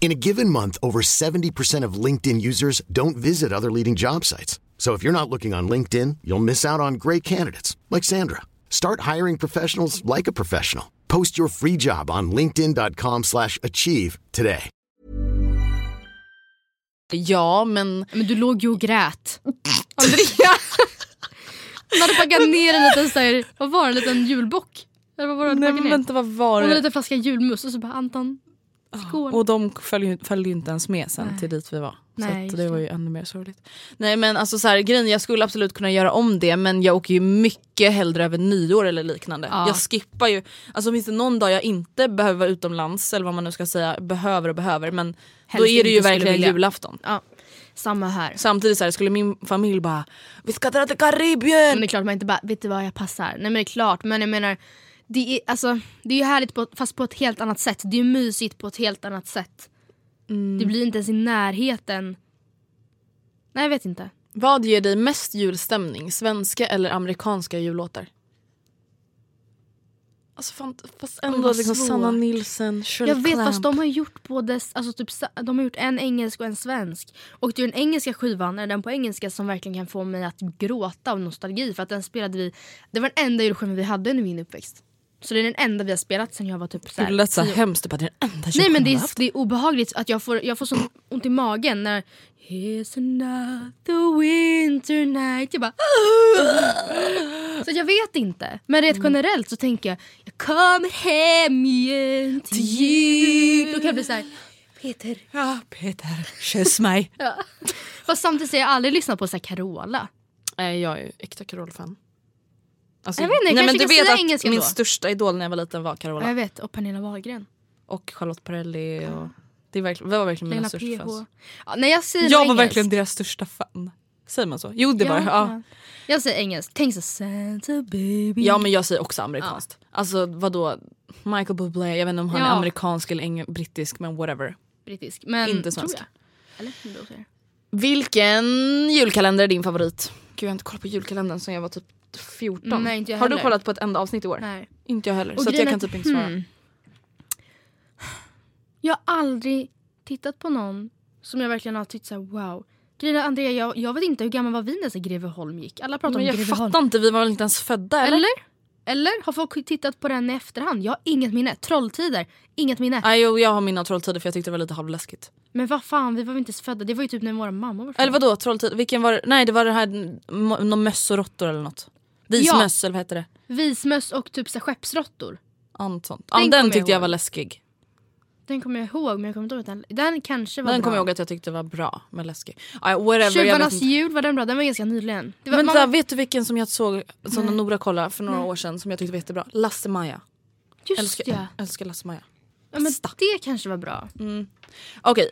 In a given month, over 70% of LinkedIn users don't visit other leading job sites. So if you're not looking on LinkedIn, you'll miss out on great candidates like Sandra. Start hiring professionals like a professional. Post your free job on linkedin.com/achieve today. Ja men Men du låg ju och grät. Andrea! Hon hade packat ner en liten, så här, vad var det, en liten julbock? Eller vad var det nej, men vänta vad var Hon hade en det? liten flaska julmust och så bara Anton, skål. Och de följde följde ju inte ens med sen Nej. till dit vi var. Nej, så det var ju ännu mer sorgligt. Nej men alltså så här, grejen jag skulle absolut kunna göra om det men jag åker ju mycket hellre över nyår eller liknande. Ja. Jag skippar ju, alltså finns det någon dag jag inte behöver vara utomlands eller vad man nu ska säga, behöver och behöver men då Helst är det ju verkligen julafton. Ja, samma här. Samtidigt så här, skulle min familj bara vi ska dra till Men Karibien! det är klart man inte bara, vet du vad jag passar. Nej men det är klart, men jag menar det är, alltså, det är ju härligt på, fast på ett helt annat sätt. Det är mysigt på ett helt annat sätt. Mm. Det blir inte ens i närheten. Nej jag vet inte. Vad ger dig mest julstämning? Svenska eller amerikanska jullåtar? Alltså fan, fast ändå liksom svårt. Sanna Nilsson, Shirley Jag vet Clamp. fast de har gjort både, alltså typ, de har gjort en engelsk och en svensk. Och det är den engelska skivan, är den på engelska som verkligen kan få mig att gråta av nostalgi. För att den spelade vi, det var den enda julskivan vi hade under min uppväxt. Så det är den enda vi har spelat sen jag var typ Det såhär, lät så hemskt, det är den enda Nej men det är, det är obehagligt att jag får, jag får sån ont i magen när Here's another winter night. Jag bara Så jag vet inte. Men rent generellt så tänker jag Jag kommer hem igen till jul. Då kan jag bli såhär Peter. Ja, Peter, kyss mig. Ja. Fast samtidigt har jag aldrig lyssnat på så här Carola. Nej, jag är ju äkta Carola-fan. Alltså, Jag vet inte, jag nej, men du vet att engelska min då. största idol när jag var liten var Carola. Jag vet, och Pernilla Wahlgren. Och Charlotte Perrelli. Och... Det, är verkligen, det var verkligen mina största PH. fans. Ja, nej jag säger Jag var engelsk. verkligen deras största fan. Säger man så? Jo det var. Ja. Jag säger engelsk. Tänk så Santa baby. ja men jag säger också amerikanskt. Alltså vadå? Michael Bublé, jag vet inte om han är Ja. amerikansk eller brittisk men whatever. Brittisk. Men Inte tror svensk. jag. Eller? Vilken julkalender är din favorit? Gud jag har inte kollat på julkalendern sen jag var typ 14. Nej, inte jag har du heller. kollat på ett enda avsnitt i år? Nej. Inte jag heller. Och så att jag kan typ inte svara. hmm. Jag har aldrig tittat på någon som jag verkligen har tyckt såhär wow. Grejen Andrea, jag, jag vet inte hur gammal var vi när Greveholm gick? Alla pratar Men om jag Greveholm. fattar inte, vi var väl inte ens födda eller? Eller? Eller? Har folk tittat på den i efterhand? Jag har inget minne. Trolltider, inget minne. Nej jo, jag har mina trolltider för jag tyckte det var lite halvläskigt. Men vad fan, vi var väl inte ens födda. Det var ju typ när våra mammor var födda. Eller vadå trolltider? Vilken var det? Nej det var det här, någon möss och råttor eller något. Vismöss eller vad heter det? Vismöss och typ så här skeppsråttor. Något sånt. Den kommer den jag tyckte jag ihåg. var läskig. Den kommer jag ihåg men jag kommer inte ihåg den. Den kanske var Den bra. kommer jag ihåg att jag tyckte var bra men läskig. Ja, whatever, jag vet Tjuvarnas inte. jul, var den bra? Den var ganska nyligen. Det var, Men man- så, vet du vilken som jag såg, som Nora kollade för några år sedan som jag tyckte var jättebra? Lasse-Maja. just Älskar, ja. älskar Lasse-Maja. ja men bästa. det kanske var bra. Okej,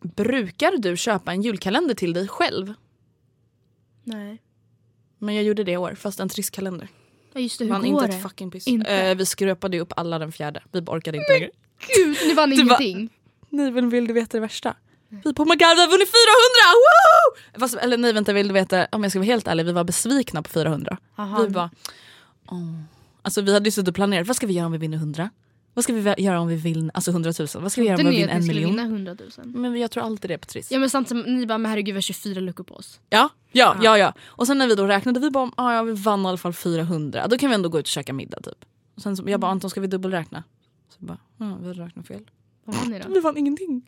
brukar du köpa en julkalender till dig själv? Nej. Men jag gjorde det i år, fast en trist kalender. Ja just det, hur Vann går inte det? ett fucking piss. Inte. Eh, vi skröpade upp alla den fjärde. Vi orkade inte längre. Gud, ni vann Det var- ingenting. Nej men vill du veta det värsta? Vi på oh god vi har vunnit 400! Woo! Fast, eller nej vänta vill du veta, om jag ska vara helt ärlig, vi var besvikna på 400. Aha. Vi bara, åh. Alltså vi hade ju suttit och planerat, vad ska vi göra om vi vinner 100? Vad ska vi göra om vi vinner alltså 100 000? Vad ska vi göra om vi vinner en miljon? vinna 100 000? Men jag tror alltid det är på Triss. Ja men samtidigt, ni bara men herregud vi har 24 luckor på oss. Ja, ja, ja, ja. Och sen när vi då räknade, vi bara, ah, ja vi vann i alla fall 400. Då kan vi ändå gå ut och käka middag typ. Och sen så, jag bara, Anton ska vi dubbelräkna? Så bara, ja vi räknat fel. Vad vann ni då? Vi vann ingenting.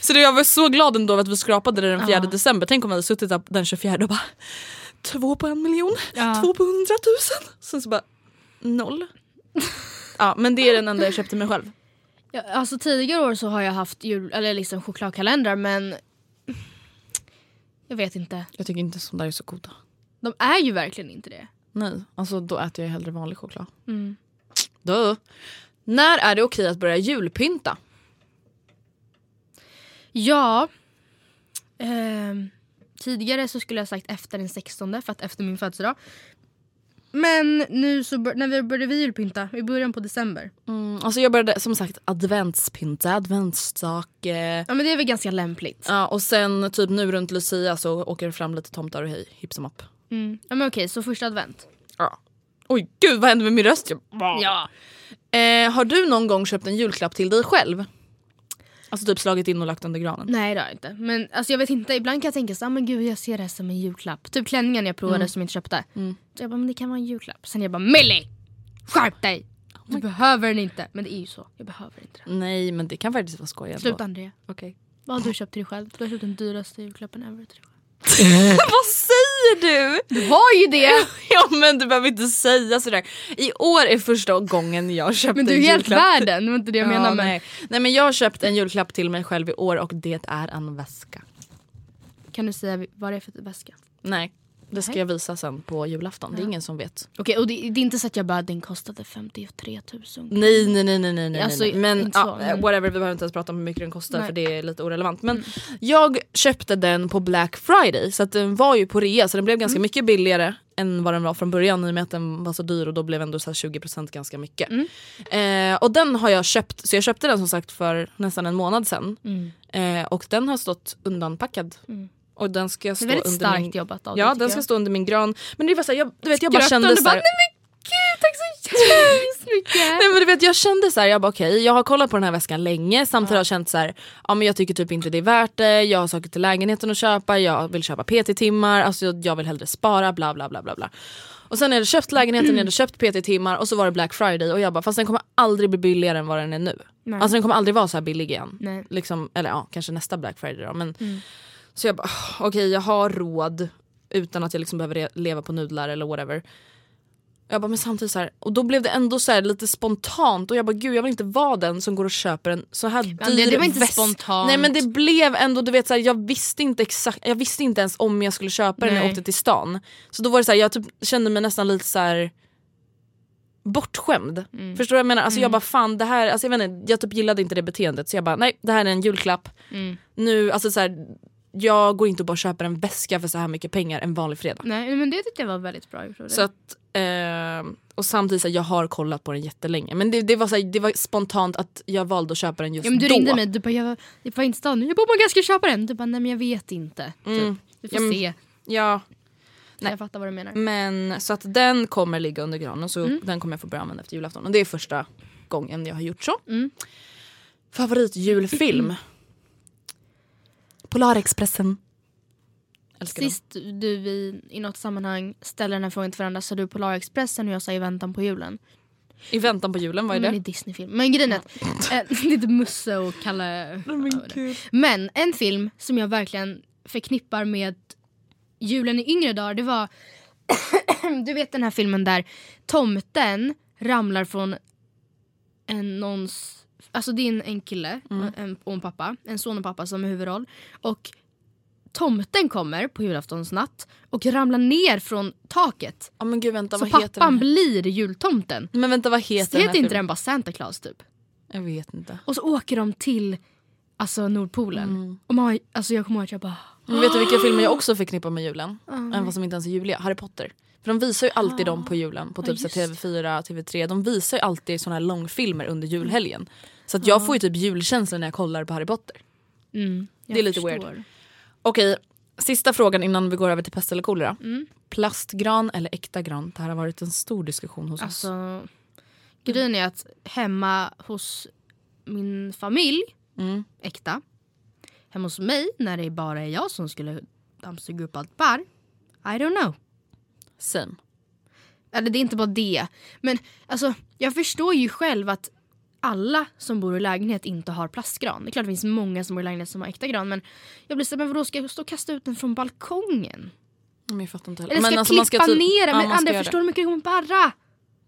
Så det, jag var så glad ändå att vi skrapade det den 4 Ja. december. Tänk om vi hade suttit där den 24 och bara två på en miljon, två på hundratusen. Sen så bara noll. ja men det är den enda jag köpte mig själv. Ja, alltså tidigare år så har jag haft jul, eller liksom chokladkalendrar men jag vet inte. Jag tycker inte sånt där är så goda. De är ju verkligen inte det. Nej, alltså då äter jag hellre vanlig choklad. Mm. Då. När är det okej att börja julpynta? Ja. ehm, tidigare så skulle jag sagt efter den 16 för att efter min födelsedag. Men nu så bör, när vi började vi julpynta i början på december. Mm, alltså jag började som sagt adventspynta, adventsstake. Ja men det är väl ganska lämpligt. Ja, och sen typ nu runt Lucia så åker det fram lite tomtar och hej, hipp som happ. Mm. Ja men okej, så första advent. Ja. Oj gud vad hände med min röst? Jag- Ja. Eh, har du någon gång köpt en julklapp till dig själv? Alltså typ slagit in och lagt under granen? Nej det har jag inte. Men alltså, jag vet inte, ibland kan jag tänka så ah, men gud jag ser det här som en julklapp. Typ klänningen jag provade som jag inte köpte. Så jag bara, men det kan vara en julklapp. Sen jag bara, Millie! Skärp dig! Du behöver den inte. Men det är ju så, jag behöver inte den. Nej men det kan faktiskt vara skoj ändå. Sluta Andrea. Okej. Vad har du köpt till dig själv? Du har köpt den dyraste julklappen ever till dig själv. Vad säger du? Du har ju det! ja men du behöver inte säga sådär. I år är första gången jag köpte Men du är en helt julklapp. världen, det var inte det jag Ja, menade. Men... nej. nej men jag har köpt en julklapp till mig själv i år och det är en väska. Kan du säga vad det är för väska? Nej, det ska jag visa sen på julafton. Det är ingen som vet. Okej, och det, det är inte så att jag bara, den kostade 53 000. Nej nej nej nej nej, nej. Alltså. Men, ja, men- whatever, vi behöver inte ens prata om hur mycket den kostar Nej. för det är lite orelevant. Men jag köpte den på Black Friday så att den var ju på rea så den blev ganska mycket billigare än vad den var från början i och med att den var så dyr och då blev ändå så här 20% ganska mycket. Eh, och den har jag köpt, så jag köpte den som sagt för nästan en månad sedan. Eh, och den har stått undanpackad. Och den ska Det stå är väldigt under starkt min... jobbat av dig, Ja den ska jag. stå under min gran. Men det var så här, jag, du vet, jag bara kände och så bara, nej gud tack så hemskt mycket. Nej men du vet jag kände så här, jag bara okej jag har kollat på den här väskan länge samtidigt har jag känt så här, ja men jag tycker typ inte det är värt det, jag har saker till lägenheten att köpa, jag vill köpa PT-timmar, alltså jag, jag vill hellre spara bla bla bla bla bla. Och sen när jag hade köpt lägenheten, jag hade köpt PT-timmar och så var det Black Friday och jag bara fast den kommer aldrig bli billigare än vad den är nu. Nej. Alltså den kommer aldrig vara så här billig igen. Nej. Liksom, eller ja, kanske nästa Black Friday då. Men, Så jag bara "Ah, okej jag har råd utan att jag liksom behöver leva på nudlar eller whatever. Jag bara, men samtidigt så här, och då blev det ändå så här lite spontant och jag bara gud jag vill inte vara den som går och köper en så här dyr det- det var inte väst. spontant. Nej men det blev ändå, du vet så här, jag visste inte exakt, jag visste inte ens om jag skulle köpa den när jag åkte till stan. Så då var det så här, jag typ kände mig nästan lite så här bortskämd. Mm. Förstår du vad jag menar? Alltså jag bara fan det här, alltså jag, vet inte, jag typ gillade inte det beteendet så jag bara nej det här är en julklapp. Mm. Nu, alltså så här, jag går inte och bara köper en väska för så här mycket pengar en vanlig fredag. Nej men det tyckte jag var väldigt bra gjort. Så att, eh, och samtidigt så här, jag har kollat på den jättelänge men det, det, var så här, det var spontant att jag valde att köpa den just Ja, men du då. ringde mig, du bara jag, jag var inte stan nu, jag bara man ska köpa den. Du bara nej men jag vet inte. Mm. Typ. Vi får Ja, se. Ja, Jag fattar vad du menar. men så att den kommer ligga under granen så Mm. den kommer jag få börja använda efter julafton. Och det är första gången jag har gjort så. Mm. Favoritjulfilm? Polarexpressen. Älskar. Sist du vi i något sammanhang ställde den här frågan till varandra sa du Polarexpressen och jag sa i väntan på julen. I väntan på julen, vad är Men det? i Disneyfilm. Men grejen är att, äh, lite Musse och Kalle. Men en film som jag verkligen förknippar med julen i yngre dagar det var du vet den här filmen där tomten ramlar från en någons, alltså det är en, kille Mm. en, och en pappa, en son och pappa som är huvudroll och tomten kommer på julaftonsnatt och ramlar ner från taket. Ja men gud vänta, Så heter pappan blir jultomten. Men vänta vad heter Heter den här inte filmen? den bara Santa Claus typ? Jag vet inte. Och så åker de till alltså, Nordpolen. Mm. Och man, alltså, jag kommer ihåg att jag bara... Men vet du vilka filmer jag också förknippar med julen? Även vad som inte ens är juliga? Harry Potter. För de visar ju alltid dem på julen på typ så just TV4, TV3. De visar ju alltid såna här långfilmer under julhelgen. Så att jag får ju typ julkänsla när jag kollar på Harry Potter. Mm, Det är lite weird. Okej, sista frågan innan vi går över till pest eller kolera. Mm. Plastgran eller äkta gran? Det här har varit en stor diskussion hos oss. Alltså, grejen är att hemma hos min familj, Mm. äkta. Hemma hos mig, när det bara är jag som skulle dammsuga upp allt barr. I don't know. Same. Eller det är inte bara det. Men alltså, jag förstår ju själv att alla som bor i lägenhet inte har plastgran. Det är klart det finns många som bor i lägenhet som har äkta gran. Men jag blir så men vadå ska jag stå och kasta ut den från balkongen? Men jag fattar inte heller. Eller ska men jag alltså, klippa typ- ner den? Ja, Men ska Andra förstår hur mycket det kommer barra?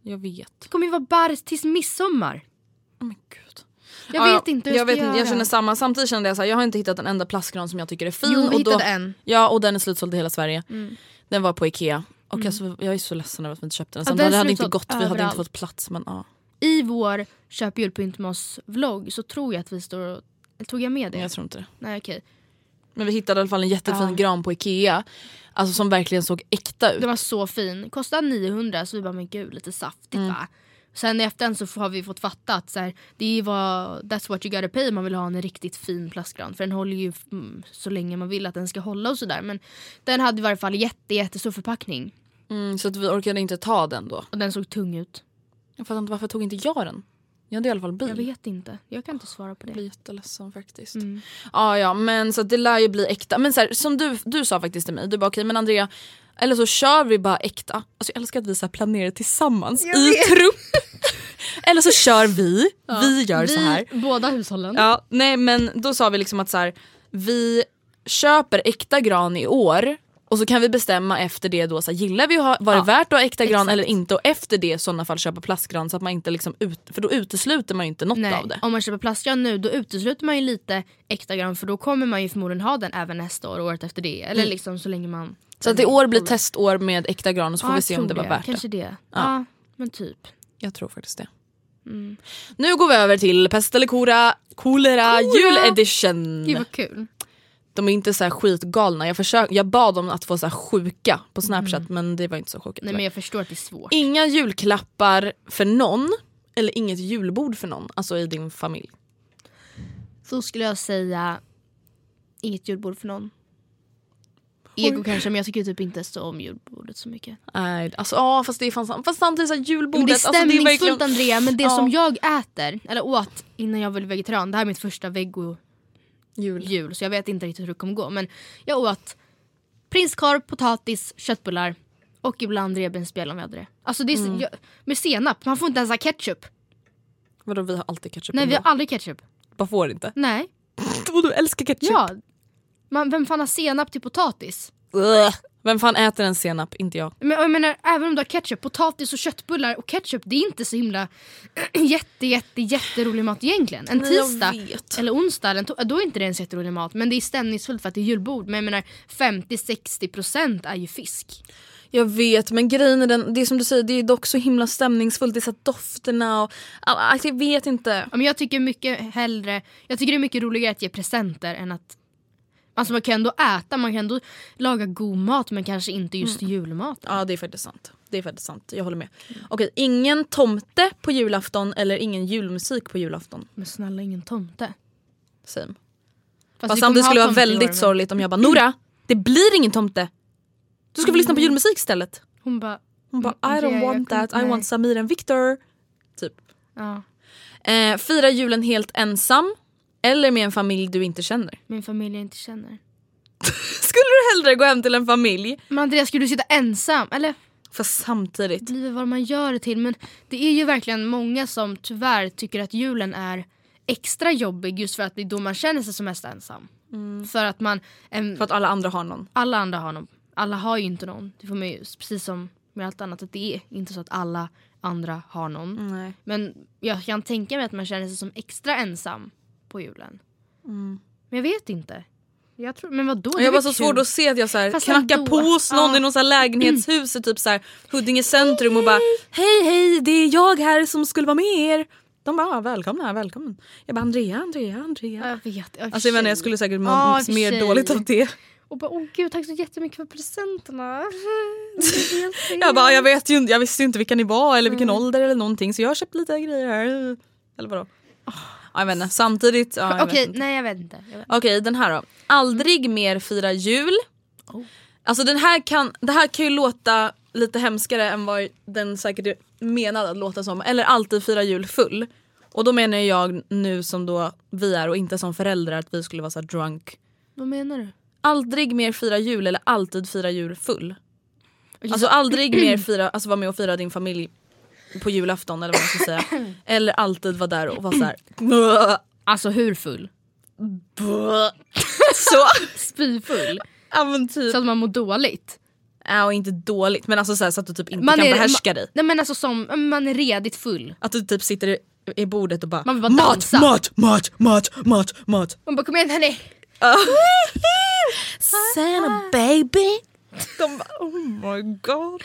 Jag vet. Det kommer ju vara barr tills midsommar. Oh my God. Jag Ja, vet inte hur jag, jag, vet ska inte, jag känner samma. Samtidigt kände jag så här, jag har inte hittat en enda plastgran som jag tycker är fin. Jo, vi och då, en. Ja och den är slutsåld i hela Sverige. Mm. Den var på Ikea. Och alltså, jag är så ledsen över att vi inte köpte den. Ja, Sen den är det hade inte gått, vi hade inte överallt. fått plats. Men, ja. I vår köp julpynt med oss vlogg så tror jag att vi står och Tog jag med det? Jag tror inte det. Nej okej. Men vi hittade i alla fall en jättefin Ja. gran på Ikea. Alltså som verkligen såg äkta ut. Den var så fin. Kostade 900 så vi bara men gud lite saftigt va. Sen i efterhand så har vi fått fatta att så här, det är vad, that's what you gotta pay om man vill ha en riktigt fin plastgran. För den håller ju mm, så länge man vill att den ska hålla och sådär. Men den hade i varje fall jätte, jättestor förpackning. Mm, så att vi orkade inte ta den då. Och den såg tung ut. Jag fattar inte varför tog inte jag den? Jag hade i alla fall bil. Jag vet inte. Jag kan inte svara på Jag blir det. jätteledsen faktiskt. Mm. Ja ja men så det lär ju bli äkta. Men så här, som du, du sa faktiskt till mig, du bara okej men Andrea eller så kör vi bara äkta. Alltså jag älskar att vi så planerar tillsammans i trupp. eller så kör vi, vi gör så här. Vi, båda hushållen. Ja, nej men då sa vi liksom att så här, vi köper äkta gran i år och så kan vi bestämma efter det då, så här, gillar vi att ha, var det Ja, värt att ha äkta gran exakt. eller inte och efter det i sådana fall köpa plastgran så att man inte liksom ut, för då utesluter man ju inte något Nej, av det. om man köper plastgran nu då utesluter man ju lite äkta gran för då kommer man ju förmodligen ha den även nästa år och året efter det. Eller liksom så länge man... Så att i år blir testår med äkta gran och så får Ja, vi se om det var värt Kanske det. det. Ja. men typ. Jag tror faktiskt det. Mm. Nu går vi över till pest eller kora, kolera, juledition. Gud vad kul. De är inte så här skitgalna. Jag, försök, jag bad dem att få så här sjuka på snapchat men det var inte så sjuka. Nej men jag förstår att det är svårt. Inga julklappar för någon eller inget julbord för någon, alltså i din familj. Så skulle jag säga inget julbord för någon. Ego kanske men jag tycker typ inte så om julbordet så mycket. Nej, alltså, ja, fast, det är fan, fast samtidigt så här, julbordet. Men det är alltså, stämningsfullt verkligen- Andrea men det Ja. som jag äter, eller åt innan jag blev vegetarian, det här är mitt första veggo Jul. jul så jag vet inte riktigt hur det kommer gå. Men jag åt prinskorv, potatis, köttbullar och ibland revbensspjäll om vi hade det. Alltså det är, Mm. jag, med senap, man får inte ens ha ketchup. Vadå vi har alltid ketchup Nej vi ändå. har aldrig ketchup. Bara får inte. Nej. Och du älskar ketchup. Ja. Man, vem fan har senap till potatis? Vem fan äter en senap? Inte jag. Men, jag menar, även om du har ketchup, potatis och köttbullar och ketchup det är inte så himla jätte jätte jätterolig mat egentligen. En tisdag eller onsdag eller då är inte det ens jätterolig mat men det är stämningsfullt för att det är julbord. Men jag menar 50-60% är ju fisk. Jag vet men grejen är den, det är som du säger det är dock så himla stämningsfullt. Det är så dofterna och alltså, jag vet inte. Men jag tycker mycket hellre, jag tycker det är mycket roligare att ge presenter än att Alltså man kan ändå äta, man kan ändå laga god mat men kanske inte just julmat. Ja det är faktiskt sant. Det är faktiskt sant. Jag håller med. Okej, ingen tomte på julafton eller ingen julmusik på julafton. Men snälla ingen tomte. Same. Fast, Fast samtidigt skulle det vara år, väldigt men- sorgligt om jag bara Nora, det blir ingen tomte. Du ska få lyssna på julmusik istället. Hon bara, Hon bara Mm, I don't want that, I want Samir and Victor. Typ. ja, Eh, fira julen helt ensam eller med en familj du inte känner. min familj jag inte känner. Skulle du hellre gå hem till en familj? Men Andreas skulle du sitta ensam? Eller Fast samtidigt. det väl vad man gör det till men det är ju verkligen många som tyvärr tycker att julen är extra jobbig just för att det är då man känner sig som mest ensam. För att man, em, För att alla andra har någon. alla andra har någon. Alla har ju inte någon. Det får man ju, precis som med allt annat, att det är inte så att alla andra har någon. Nej. Men jag kan tänka mig att man känner sig som extra ensam på julen. Men jag vet inte. Jag tror, men vadå? Det Jag var så kul. svårt att se att jag så här Fast knackar ändå. på hos någon Ja. i någon så här lägenhetshus i typ så här Huddinge centrum och bara Hej hej det är jag här som skulle vara med er. De bara ah, välkomna, välkommen. Jag bara Andrea, Andrea, Andrea. Ja, Jag vet. ja, i och för Alltså jag menar jag skulle säkert må för mer sig. dåligt av det. Och bara åh gud tack så jättemycket för presenterna. Jag bara jag vet ju inte, jag visste ju inte vilka ni var eller vilken ålder eller någonting så jag har köpt lite grejer här. Eller vadå? Ja, jag vet inte, samtidigt. Ja, jag vet. Okej, inte. nej jag vet inte. Jag vet. Okej den här då. Aldrig mer fira jul. Oh. Alltså den här kan, det här kan ju låta lite hemskare än vad den säkert är menad att låta som. Eller alltid fira jul full. Och då menar jag nu som då vi är och inte som föräldrar att vi skulle vara så drunk. Vad menar du? Aldrig mer fira jul eller alltid fira jul full. Alltså aldrig mer fira, alltså vara med och fira din familj på julafton eller vad man ska säga. Eller alltid vara där och vara såhär Alltså hur full? så. Spyfull? Ja men typ. Så att man mår dåligt? Ja, och inte dåligt men alltså så, här, så att du typ inte Man kan är- behärska ma- dig. Nej men alltså som, man är redigt full. Att du typ sitter i, i bordet och bara, Man vill bara mat, dansa." mat, mat, mat, mat, mat. Man bara kom igen hörni. Santa baby. De bara oh my god.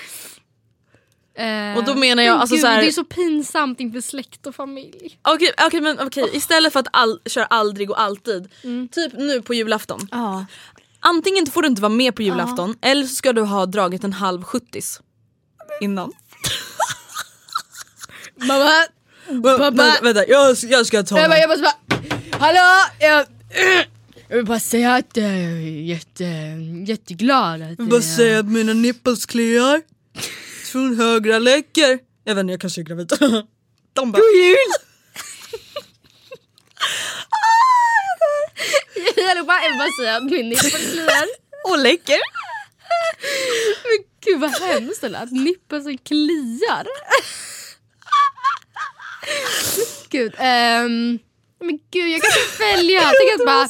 Eh, Och då menar jag, men alltså gud, så här- Det är så pinsamt inför släkt och familj. Okej, okej, men okej. istället för att all, köra aldrig och alltid. Typ nu på julafton. Ja. Antingen får du inte vara med på julafton eller så ska du ha dragit en halv sjuttis innan. Mamma, Vänta, vänta jag, jag ska ta jag, bara, jag måste bara, hallå! Jag, jag vill bara säga att jag är jätte, jätteglad. Att Jag bara jag- säga att mina nipples kliar. Från högra läcker. Jag vet inte, jag kanske är gravid. De bara, God jul! jag vill bara, jag bara säga att min nippel kliar. och läcker. Men gud vad hemskt det lät. Nippeln kliar. gud, ehm, men gud jag kan inte välja. Tänk att bara,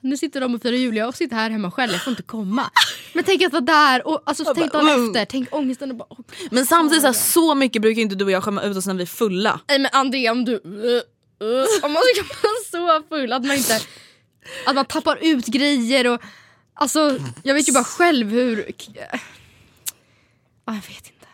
nu sitter de och firar jul, jag sitter här hemma själv, jag får inte komma. Men tänk att vara där och alltså, tänk dagen mm. efter, tänk ångesten och bara... åh. Men samtidigt så, här, så mycket brukar inte du och jag skämma ut oss när vi är fulla. Nej men Andrea om du... Uh, uh, om man ska vara så full att man inte... Att man tappar ut grejer och... Alltså jag vet ju bara själv hur... Ah, jag vet inte.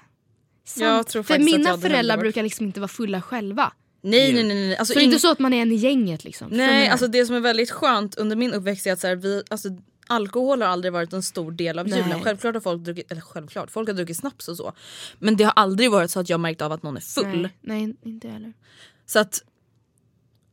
Jag tror För mina jag föräldrar brukar liksom inte vara fulla själva. Nej nej nej. nej. Alltså, Så det är inte så att man är en i gänget liksom. Nej alltså det som är väldigt skönt under min uppväxt är att så här, vi, alltså, alkohol har aldrig varit en stor del av Nej. julen. Självklart har folk druckit, eller självklart, folk har druckit snaps och så. Men det har aldrig varit så att jag märkt av att någon är full. Nej, nej inte heller. Så att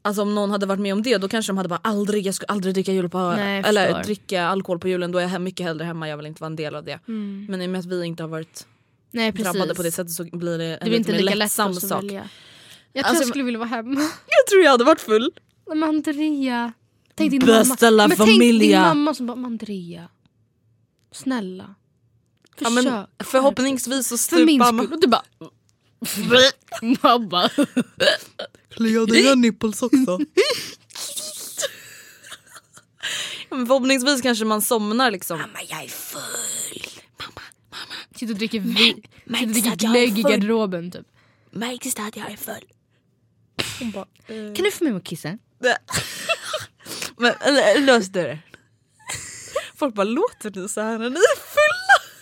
Alltså om någon hade varit med om det då kanske de hade bara aldrig, jag skulle aldrig dricka jul på, Nej, eller dricka alkohol på julen då är jag mycket hellre hemma, jag vill inte vara en del av det. Mm. Men i och med att vi inte har varit Nej drabbade på det sättet så blir det en det blir inte lite mer lätt lättsam att sak. välja. Jag tror Alltså, jag skulle vilja vara hemma. Jag tror jag hade varit full. Men Andrea. Tänk din Bästa mamma. Men tänk din mamma som bara, "Men Andrea. Snälla. Ja, Försök. men förhoppningsvis så För min stupar skull. man. Och du bara... Mamma. Kliar dina nipples också? Men förhoppningsvis kanske man somnar liksom. Mamma jag är full. Sitter och dricker, vi, sitter och dricker glögg i garderoben typ. Märks det att jag är full? Kan du få mig att kissa? Men lös det. Folk bara låter ni så här när ni är fulla?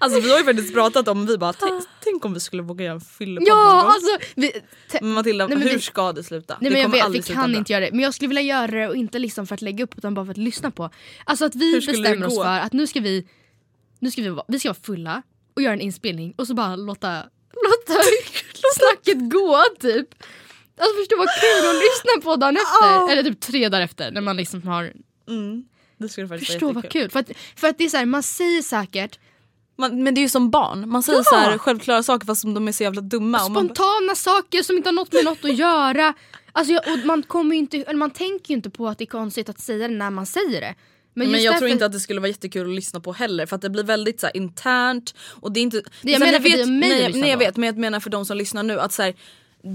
Alltså vi har ju faktiskt pratat om, vi bara tänk, om vi skulle våga göra en fyllepodd Ja alltså. Vi, Men Matilda, Nej, men hur vi- ska det sluta? Nej men jag vet, vi kan inte göra det. Men jag skulle vilja göra det och inte liksom för att lägga upp utan bara för att lyssna på. Alltså att vi bestämmer oss för att nu ska vi, nu ska vi, vi ska vara fulla och göra en inspelning och så bara låta, låta snacket gå typ. Alltså förstå vad kul att lyssna på dagen efter. Eller typ tre dagar efter när man liksom har, Mm. Det skulle faktiskt förstå vad kul. För att, för att det är så här, man säger säkert Man, men det är ju som barn, man säger Ja. så här självklara saker fast de är så jävla dumma. Man bara, spontana saker som inte har något med något att göra. Alltså, jag, och man, kommer inte, eller man tänker ju inte på att det är konstigt att säga det när man säger det. Men just jag tror därför- inte att det skulle vara jättekul att lyssna på heller för att det blir väldigt så här, internt och det är inte... Det jag menar för dig och mig nej, jag vet men jag menar för de som lyssnar nu att så här,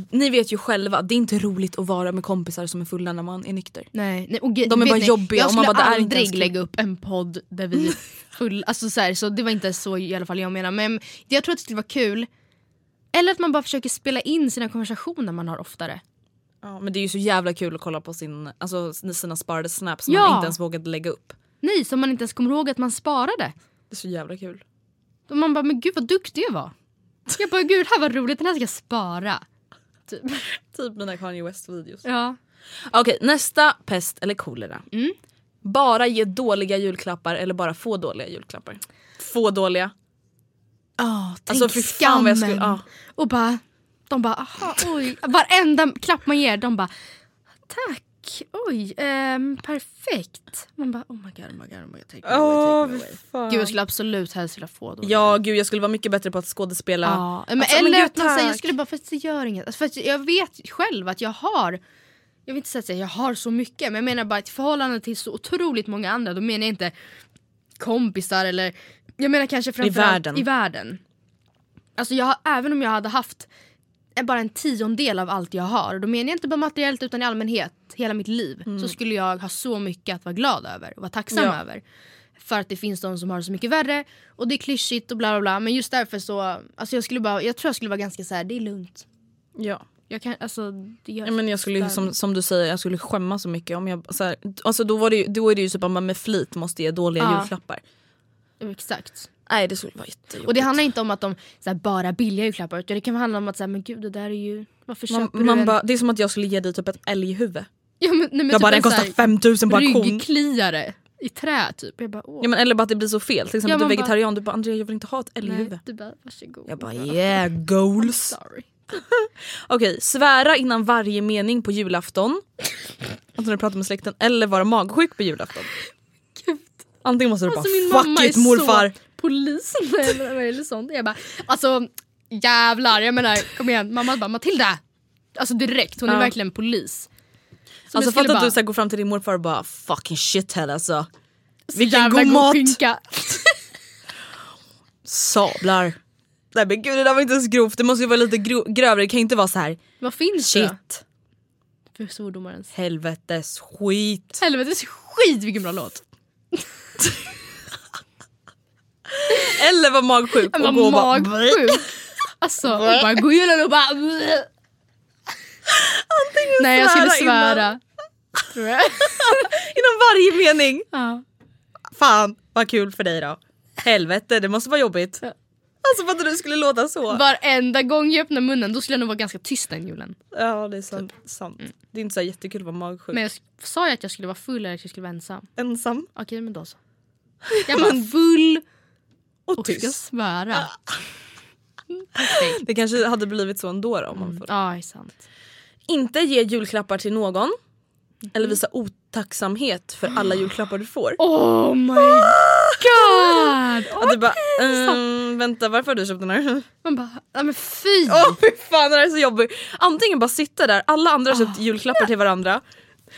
ni vet ju själva, det är inte roligt att vara med kompisar som är fulla när man är nykter. Nej, nej och De är vet bara ni, jobbiga Jag och man skulle bara, aldrig lägga upp en podd där vi är full, alltså så, här, så det var inte så i alla fall jag menar. Men jag tror att det skulle vara kul. Eller att man bara försöker spela in sina konversationer man har oftare. Ja, men det är ju så jävla kul att kolla på sin, alltså, sina sparade snaps som Ja. man inte ens vågade lägga upp. Nej, som man inte ens kommer ihåg att man sparade. Det är så jävla kul. Och man bara, men gud vad duktig jag var. Jag bara, gud här var roligt, den här ska jag spara. Typ. Typ mina Kanye West videos. Ja. Okej nästa pest eller kolera. Mm. Bara ge dåliga julklappar eller bara få dåliga julklappar? Få dåliga. Oh, Alltså, fan vad jag skulle- ja. Och bara, de bara, aha, oj. Varenda klapp man ger, de bara, tack, oj, ehm, perfekt. Man bara, oh my god, oh my god, oh my god, take me away, take me away. Gud jag skulle absolut helst vilja få då. Ja gud jag skulle vara mycket bättre på att skådespela. Ja, men Alltså, eller gud, att man säger, jag tack. skulle bara, för att det gör inget. Alltså, för att jag vet själv att jag har, jag vill inte säga att jag har så mycket, men jag menar bara i förhållande till så otroligt många andra, då menar jag inte kompisar eller, jag menar kanske framförallt världen. i världen. Alltså jag har, även om jag hade haft en- bara en tiondel av allt jag har, och då menar jag inte bara materiellt utan i allmänhet, hela mitt liv, så skulle jag ha så mycket att vara glad över och vara tacksam Ja. över. För att det finns de som har det så mycket värre och det är klyschigt och bla bla bla men just därför så, alltså jag skulle bara, jag tror jag skulle vara ganska så här, det är lugnt. Ja. Jag kan, alltså, Ja, men jag skulle som, som du säger, jag skulle skämmas så mycket om jag... Så här, alltså då, var det då är det ju så att man med flit måste ge dåliga Ja. julklappar. Exakt. Nej det skulle vara jättejobbigt. Och det handlar inte om att de så här, bara billiga julklappar utan det kan handla om att så här, men gud det där är ju... Varför man, köper du man en... bara, det är som att jag skulle ge dig typ ett älghuvud. ja, men, nej, men Jag typ bara den kostar här 5000 på auktion. Ryggkliare i trä typ. Jag bara åh. Ja, men, eller bara att det blir så fel. Till exempel Ja, du är man bara- vegetarian, du bara Andrea jag vill inte ha ett älghuvud. nej, du bara varsågod. Jag bara yeah goals. Sorry. Okej, svära innan varje mening på julafton. När du pratar med släkten. Eller vara magsjuk på julafton. Antingen måste du Alltså bara fuck it morfar. så polis eller, eller sånt. Jag bara alltså jävlar jag menar kom igen. Mamma bara Matilda. Alltså direkt hon är Ja. verkligen polis. Som Alltså fatta att du så här, går fram till din morfar och bara fucking shithead alltså. så Vilken god mat! Sablar. Nej men gud det där var inte ens grovt, det måste ju vara lite grövre, det kan ju inte vara så här. Vad finns det shit, för svordomar ens? helvetes skit. Helvetes skit vilken bra låt. Eller vara magsjuk och var gå och bara magsjuk. Alltså och bara gå igenom och bara Nej jag skulle svära svära. Tror jag. Varje mening. Ja. Fan vad kul för dig då. Helvete det måste vara jobbigt. Ja. Alltså för att du skulle låta så. Varenda gång jag öppnar munnen då skulle jag nog vara ganska tyst den julen. Ja det är sant. sant. Det är inte så jättekul att vara magsjuk. Men jag sa jag att jag skulle vara full eller att jag skulle vara ensam? Ensam Okej men då så. Jag var full och, och ska tyst. svära. Perfekt. Det kanske hade blivit så ändå då, om man får. Ja, är sant. Inte ge julklappar till någon. Eller visa otacksamhet för alla julklappar du får. Oh my god! Att du bara, ehm, vänta varför har du köpt den här? Man bara, nej men fy! Åh fy fan det här är så jobbigt. Antingen bara sitta där, alla andra har köpt julklappar till varandra.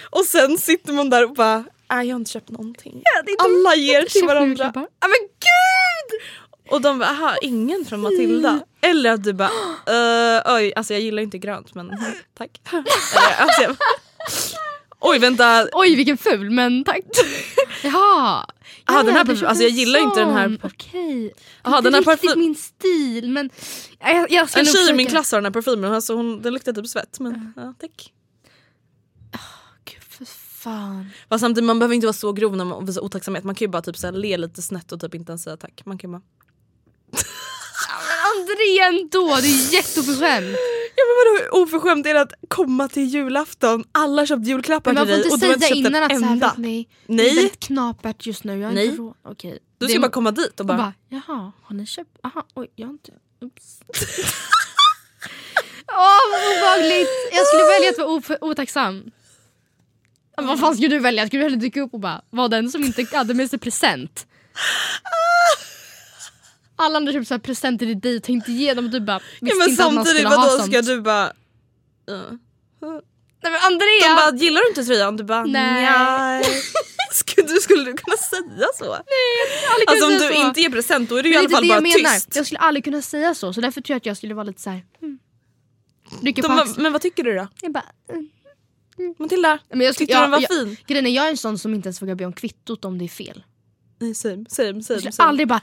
Och sen sitter man där och bara, nej jag har inte köpt någonting. Alla ger till varandra. Ja men! Och de bara, aha ingen från Matilda. Eller att du bara, "Eh, oj alltså jag gillar inte grönt men tack. Alltså, jag, oj vänta, Oj vilken ful men tack. Jaha. Aha, den här du parfym- köpte alltså, jag gillar inte den här sån. Okej. Aha, det är den här inte riktigt min stil men jag, jag ska en tjej i min klass har den här parfymen, alltså hon, den luktar typ svett men ja, tack. Gud för fan. Fast samtidigt man behöver inte vara så grov när man visar otacksamhet, man kan ju bara typ så här, le lite snett och typ inte ens säga tack. Man kan bara, André ändå, det är jätteoförskämt. ja men vadå oförskämt är det att komma till julafton, alla har köpt julklappar man till får dig inte och du har säga inte köpt innan en att så här, enda. vet ni, det är Nej. väldigt knapert just nu, jag har Nej. inte råd. Du Det ska är- bara komma dit och och bara, bara, jaha, har ni köpt? Aha, oj, jag har inte... Oops. Åh vad obehagligt! Jag skulle välja att vara otacksam. Vad fan skulle du välja? Skulle du hellre dyka upp och bara vara den som inte hade med sig present? Alla andra köpte här presenter till dig och tänkte ge dem och du bara ja, visste men inte att man samtidigt skulle ha sånt. ska du bara ja. Nej men Andrea! De bara gillar du inte tröjan? Du bara Nej. nej. Skulle du, skulle du kunna säga så? aldrig Alltså om kunna du säga så. inte ger present då är du i alla fall bara jag menar. tyst. Jag skulle aldrig kunna säga så så därför tror jag att jag skulle vara lite såhär... Rycker på axeln. men vad tycker du då? Jag bara... mm. Matilda? Men jag Tyckte du den var jag, fin? Grejen är, jag är en sån som inte ens vågar be om kvittot om det är fel. Nej same, same, same. Jag skulle aldrig bara...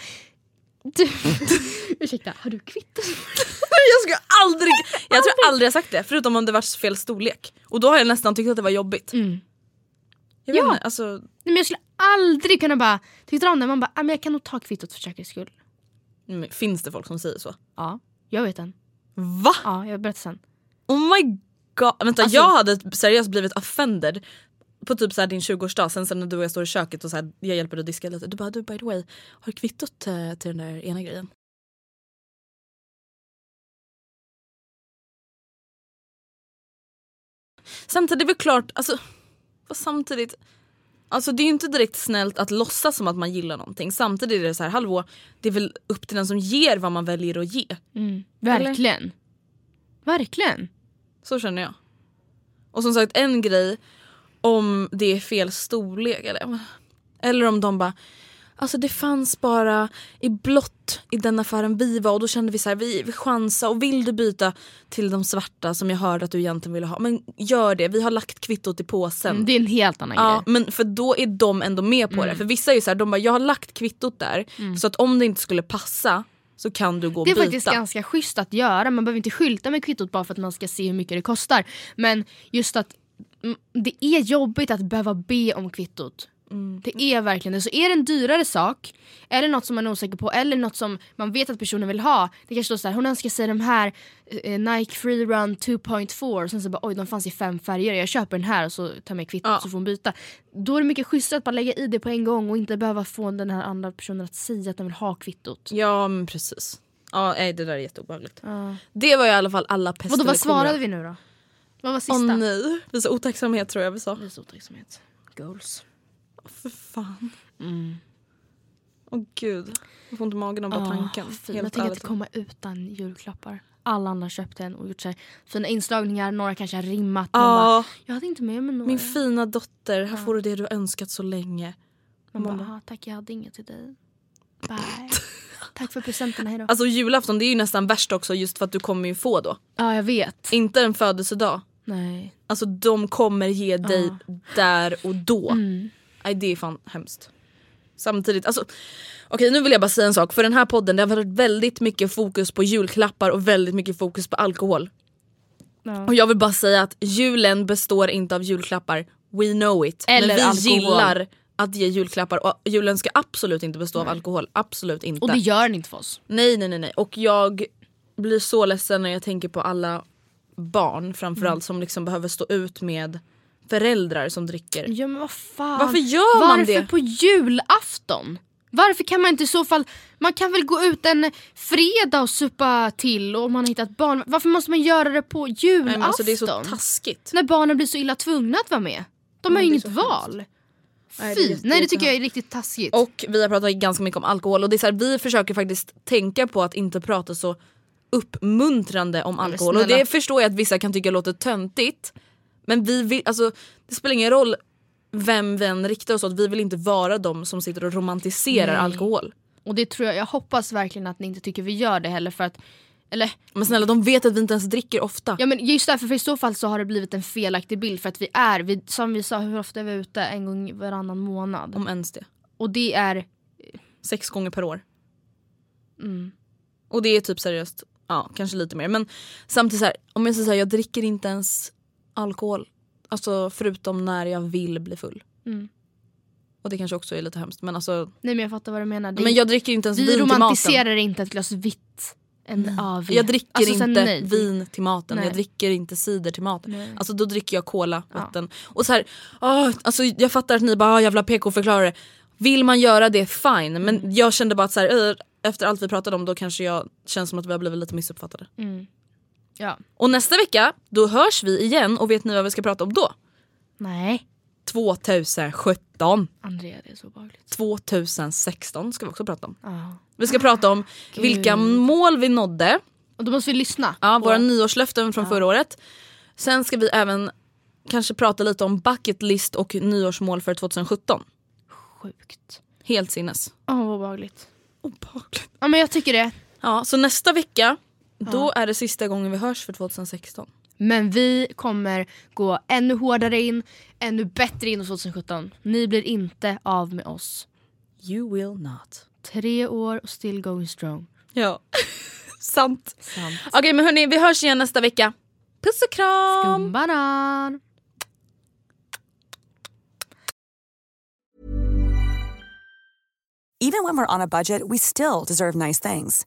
Du, ursäkta, har du kvitto? jag skulle aldrig, jag tror aldrig jag sagt det förutom om det var fel storlek. Och då har jag nästan tyckt att det var jobbigt. Mm. Jag Ja. inte, alltså, Nej, men jag skulle aldrig kunna bara... Tyckte du om det? Man bara, "Ah, men jag kan nog ta kvittot för säkerhets skull. men finns det folk som säger så? Ja, jag vet en. Va? Ja, jag berättar sen. Oh my god. Vänta Alltså- jag hade seriöst blivit offended på typ så här din 20-årsdag sen, sen när du och jag står i köket och så här, jag hjälper dig att diska lite. Du bara du by the way, har du kvittot eh, till den där ena grejen? Samtidigt är det väl klart, alltså samtidigt Alltså det är ju inte direkt snällt att låtsas som att man gillar någonting. Samtidigt är det så här, hallå, det är väl upp till den som ger vad man väljer att ge. Verkligen. Verkligen. Så känner jag. Och som sagt en grej om det är fel storlek eller, eller om de bara Alltså det fanns bara i blått i den affären vi var och då kände vi så här, vi, vi chansar och vill du byta till de svarta som jag hörde att du egentligen ville ha, men gör det, vi har lagt kvittot i påsen. Mm, Det är en helt annan Ja, grej. men för då är de ändå med på det. För vissa är ju så här, de bara jag har lagt kvittot där så att om det inte skulle passa så kan du gå och Det är byta. faktiskt ganska schysst att göra. Man behöver inte skylta med kvittot bara för att man ska se hur mycket det kostar. Men just att mm, det är jobbigt att behöva be om kvittot. Det är verkligen det. Så är det en dyrare sak, eller något som man är osäker på, eller något som man vet att personen vill ha. Det kanske står så här, hon önskar sig de här eh, Nike Free Run 2.4 och sen så bara oj de fanns i fem färger, jag köper den här och så tar jag med kvittot Ja. så får hon byta. Då är det mycket schysstare att bara lägga i det på en gång och inte behöva få den här andra personen att säga att den vill ha kvittot. Ja men precis. Ja nej, det där är jätteobehagligt. Det var i alla fall alla pest Och då, vad svarade vi nu då? Vad var sista? Åh nej, visa otacksamhet tror jag vi sa. Visa otacksamhet. Goals. För fan. Åh gud. Jag får ont i magen av bara tanken. Ah, fy. Helt Jag tänker inte komma utan julklappar. Alla andra har köpt en och gjort så här fina inslagningar, några kanske har rimmat. Ja. bara, jag hade inte med mig några. Min fina dotter, här får du det du önskat så länge. Man bara, Man "Ah, tack jag hade inget till dig. Bye. tack för presenterna, hejdå. Alltså julafton det är ju nästan värst också just för att du kommer ju få då. ja jag vet. Inte en födelsedag. Nej. Alltså de kommer ge dig där och då. Mm. Nej det är fan hemskt. Samtidigt, alltså okej nu vill jag bara säga en sak. För den här podden det har varit väldigt mycket fokus på julklappar och väldigt mycket fokus på alkohol. Ja. Och jag vill bara säga att julen består inte av julklappar. We know it. Eller Men vi alkohol. gillar att ge julklappar och julen ska absolut inte bestå av alkohol. Absolut inte. Och det gör den inte för oss. Nej nej nej nej. Och jag blir så ledsen när jag tänker på alla barn framförallt Mm. som liksom behöver stå ut med föräldrar som dricker. Ja men vad fan. Varför gör man Varför det? på julafton? Varför kan man inte i så fall, man kan väl gå ut en fredag och supa till och man har hittat barn. Varför måste man göra det på julafton? Nej, men alltså, det är så taskigt. När barnen blir så illa tvungna att vara med. De har ju inget val. Nej, Fy, nej det tycker jag är riktigt taskigt. Och vi har pratat ganska mycket om alkohol och det är så här, vi försöker faktiskt tänka på att inte prata så uppmuntrande om men alkohol. Och det förstår jag att vissa kan tycka låter töntigt. Men vi vill, alltså, det spelar ingen roll vem vi än riktar oss åt, vi vill inte vara de som sitter och romantiserar Nej. alkohol. Och det tror jag, jag hoppas verkligen att ni inte tycker vi gör det heller för att eller Men snälla de vet att vi inte ens dricker ofta. ja men just därför för i så fall så har det blivit en felaktig bild för att vi är, vi, som vi sa hur ofta är vi ute? En gång varannan månad. Om ens det. Och det är Sex gånger per år. Mm. Och det är typ seriöst, ja kanske lite mer. Men samtidigt så här, om jag säger så här, jag dricker inte ens alkohol. Alltså förutom när jag vill bli full. Mm. Och det kanske också är lite hemskt men alltså. Nej men jag fattar vad du menar. Det, Men jag dricker inte ens vi vin till maten. romantiserar inte ett glas vitt. En AV. Jag dricker Alltså, så inte nej. vin till maten, Nej. jag dricker inte cider till maten. Nej. Alltså då dricker jag cola, vatten. Och så här, åh, alltså, jag fattar att ni bara ah, jävla PK-förklarare. Vill man göra det fine men Mm. jag kände bara att så här, eh, efter allt vi pratade om då kanske jag känns som att vi har blivit lite missuppfattade. Mm. Ja. Och nästa vecka då hörs vi igen och vet ni vad vi ska prata om då? Nej. 2017. Andrea det är så obehagligt. 2016 ska vi också prata om. Ja. Vi ska prata om vilka mål vi nådde, Och då måste vi lyssna. ja, på- våra nyårslöften från förra året. Sen ska vi även kanske prata lite om bucket list och nyårsmål för 2017. Sjukt. Helt sinnes. Åh vad obehagligt. Obehagligt. Ja men jag tycker det. Ja, så nästa vecka då är det sista gången vi hörs för 2016. Men vi kommer gå ännu hårdare in, ännu bättre in 2017. Ni blir inte av med oss. You will not. Tre år och still going strong. Ja, sant. Sant. Okej men hörni, vi hörs igen nästa vecka. Puss och kram! Skumbanan! Even when we're on a budget, we still deserve nice things.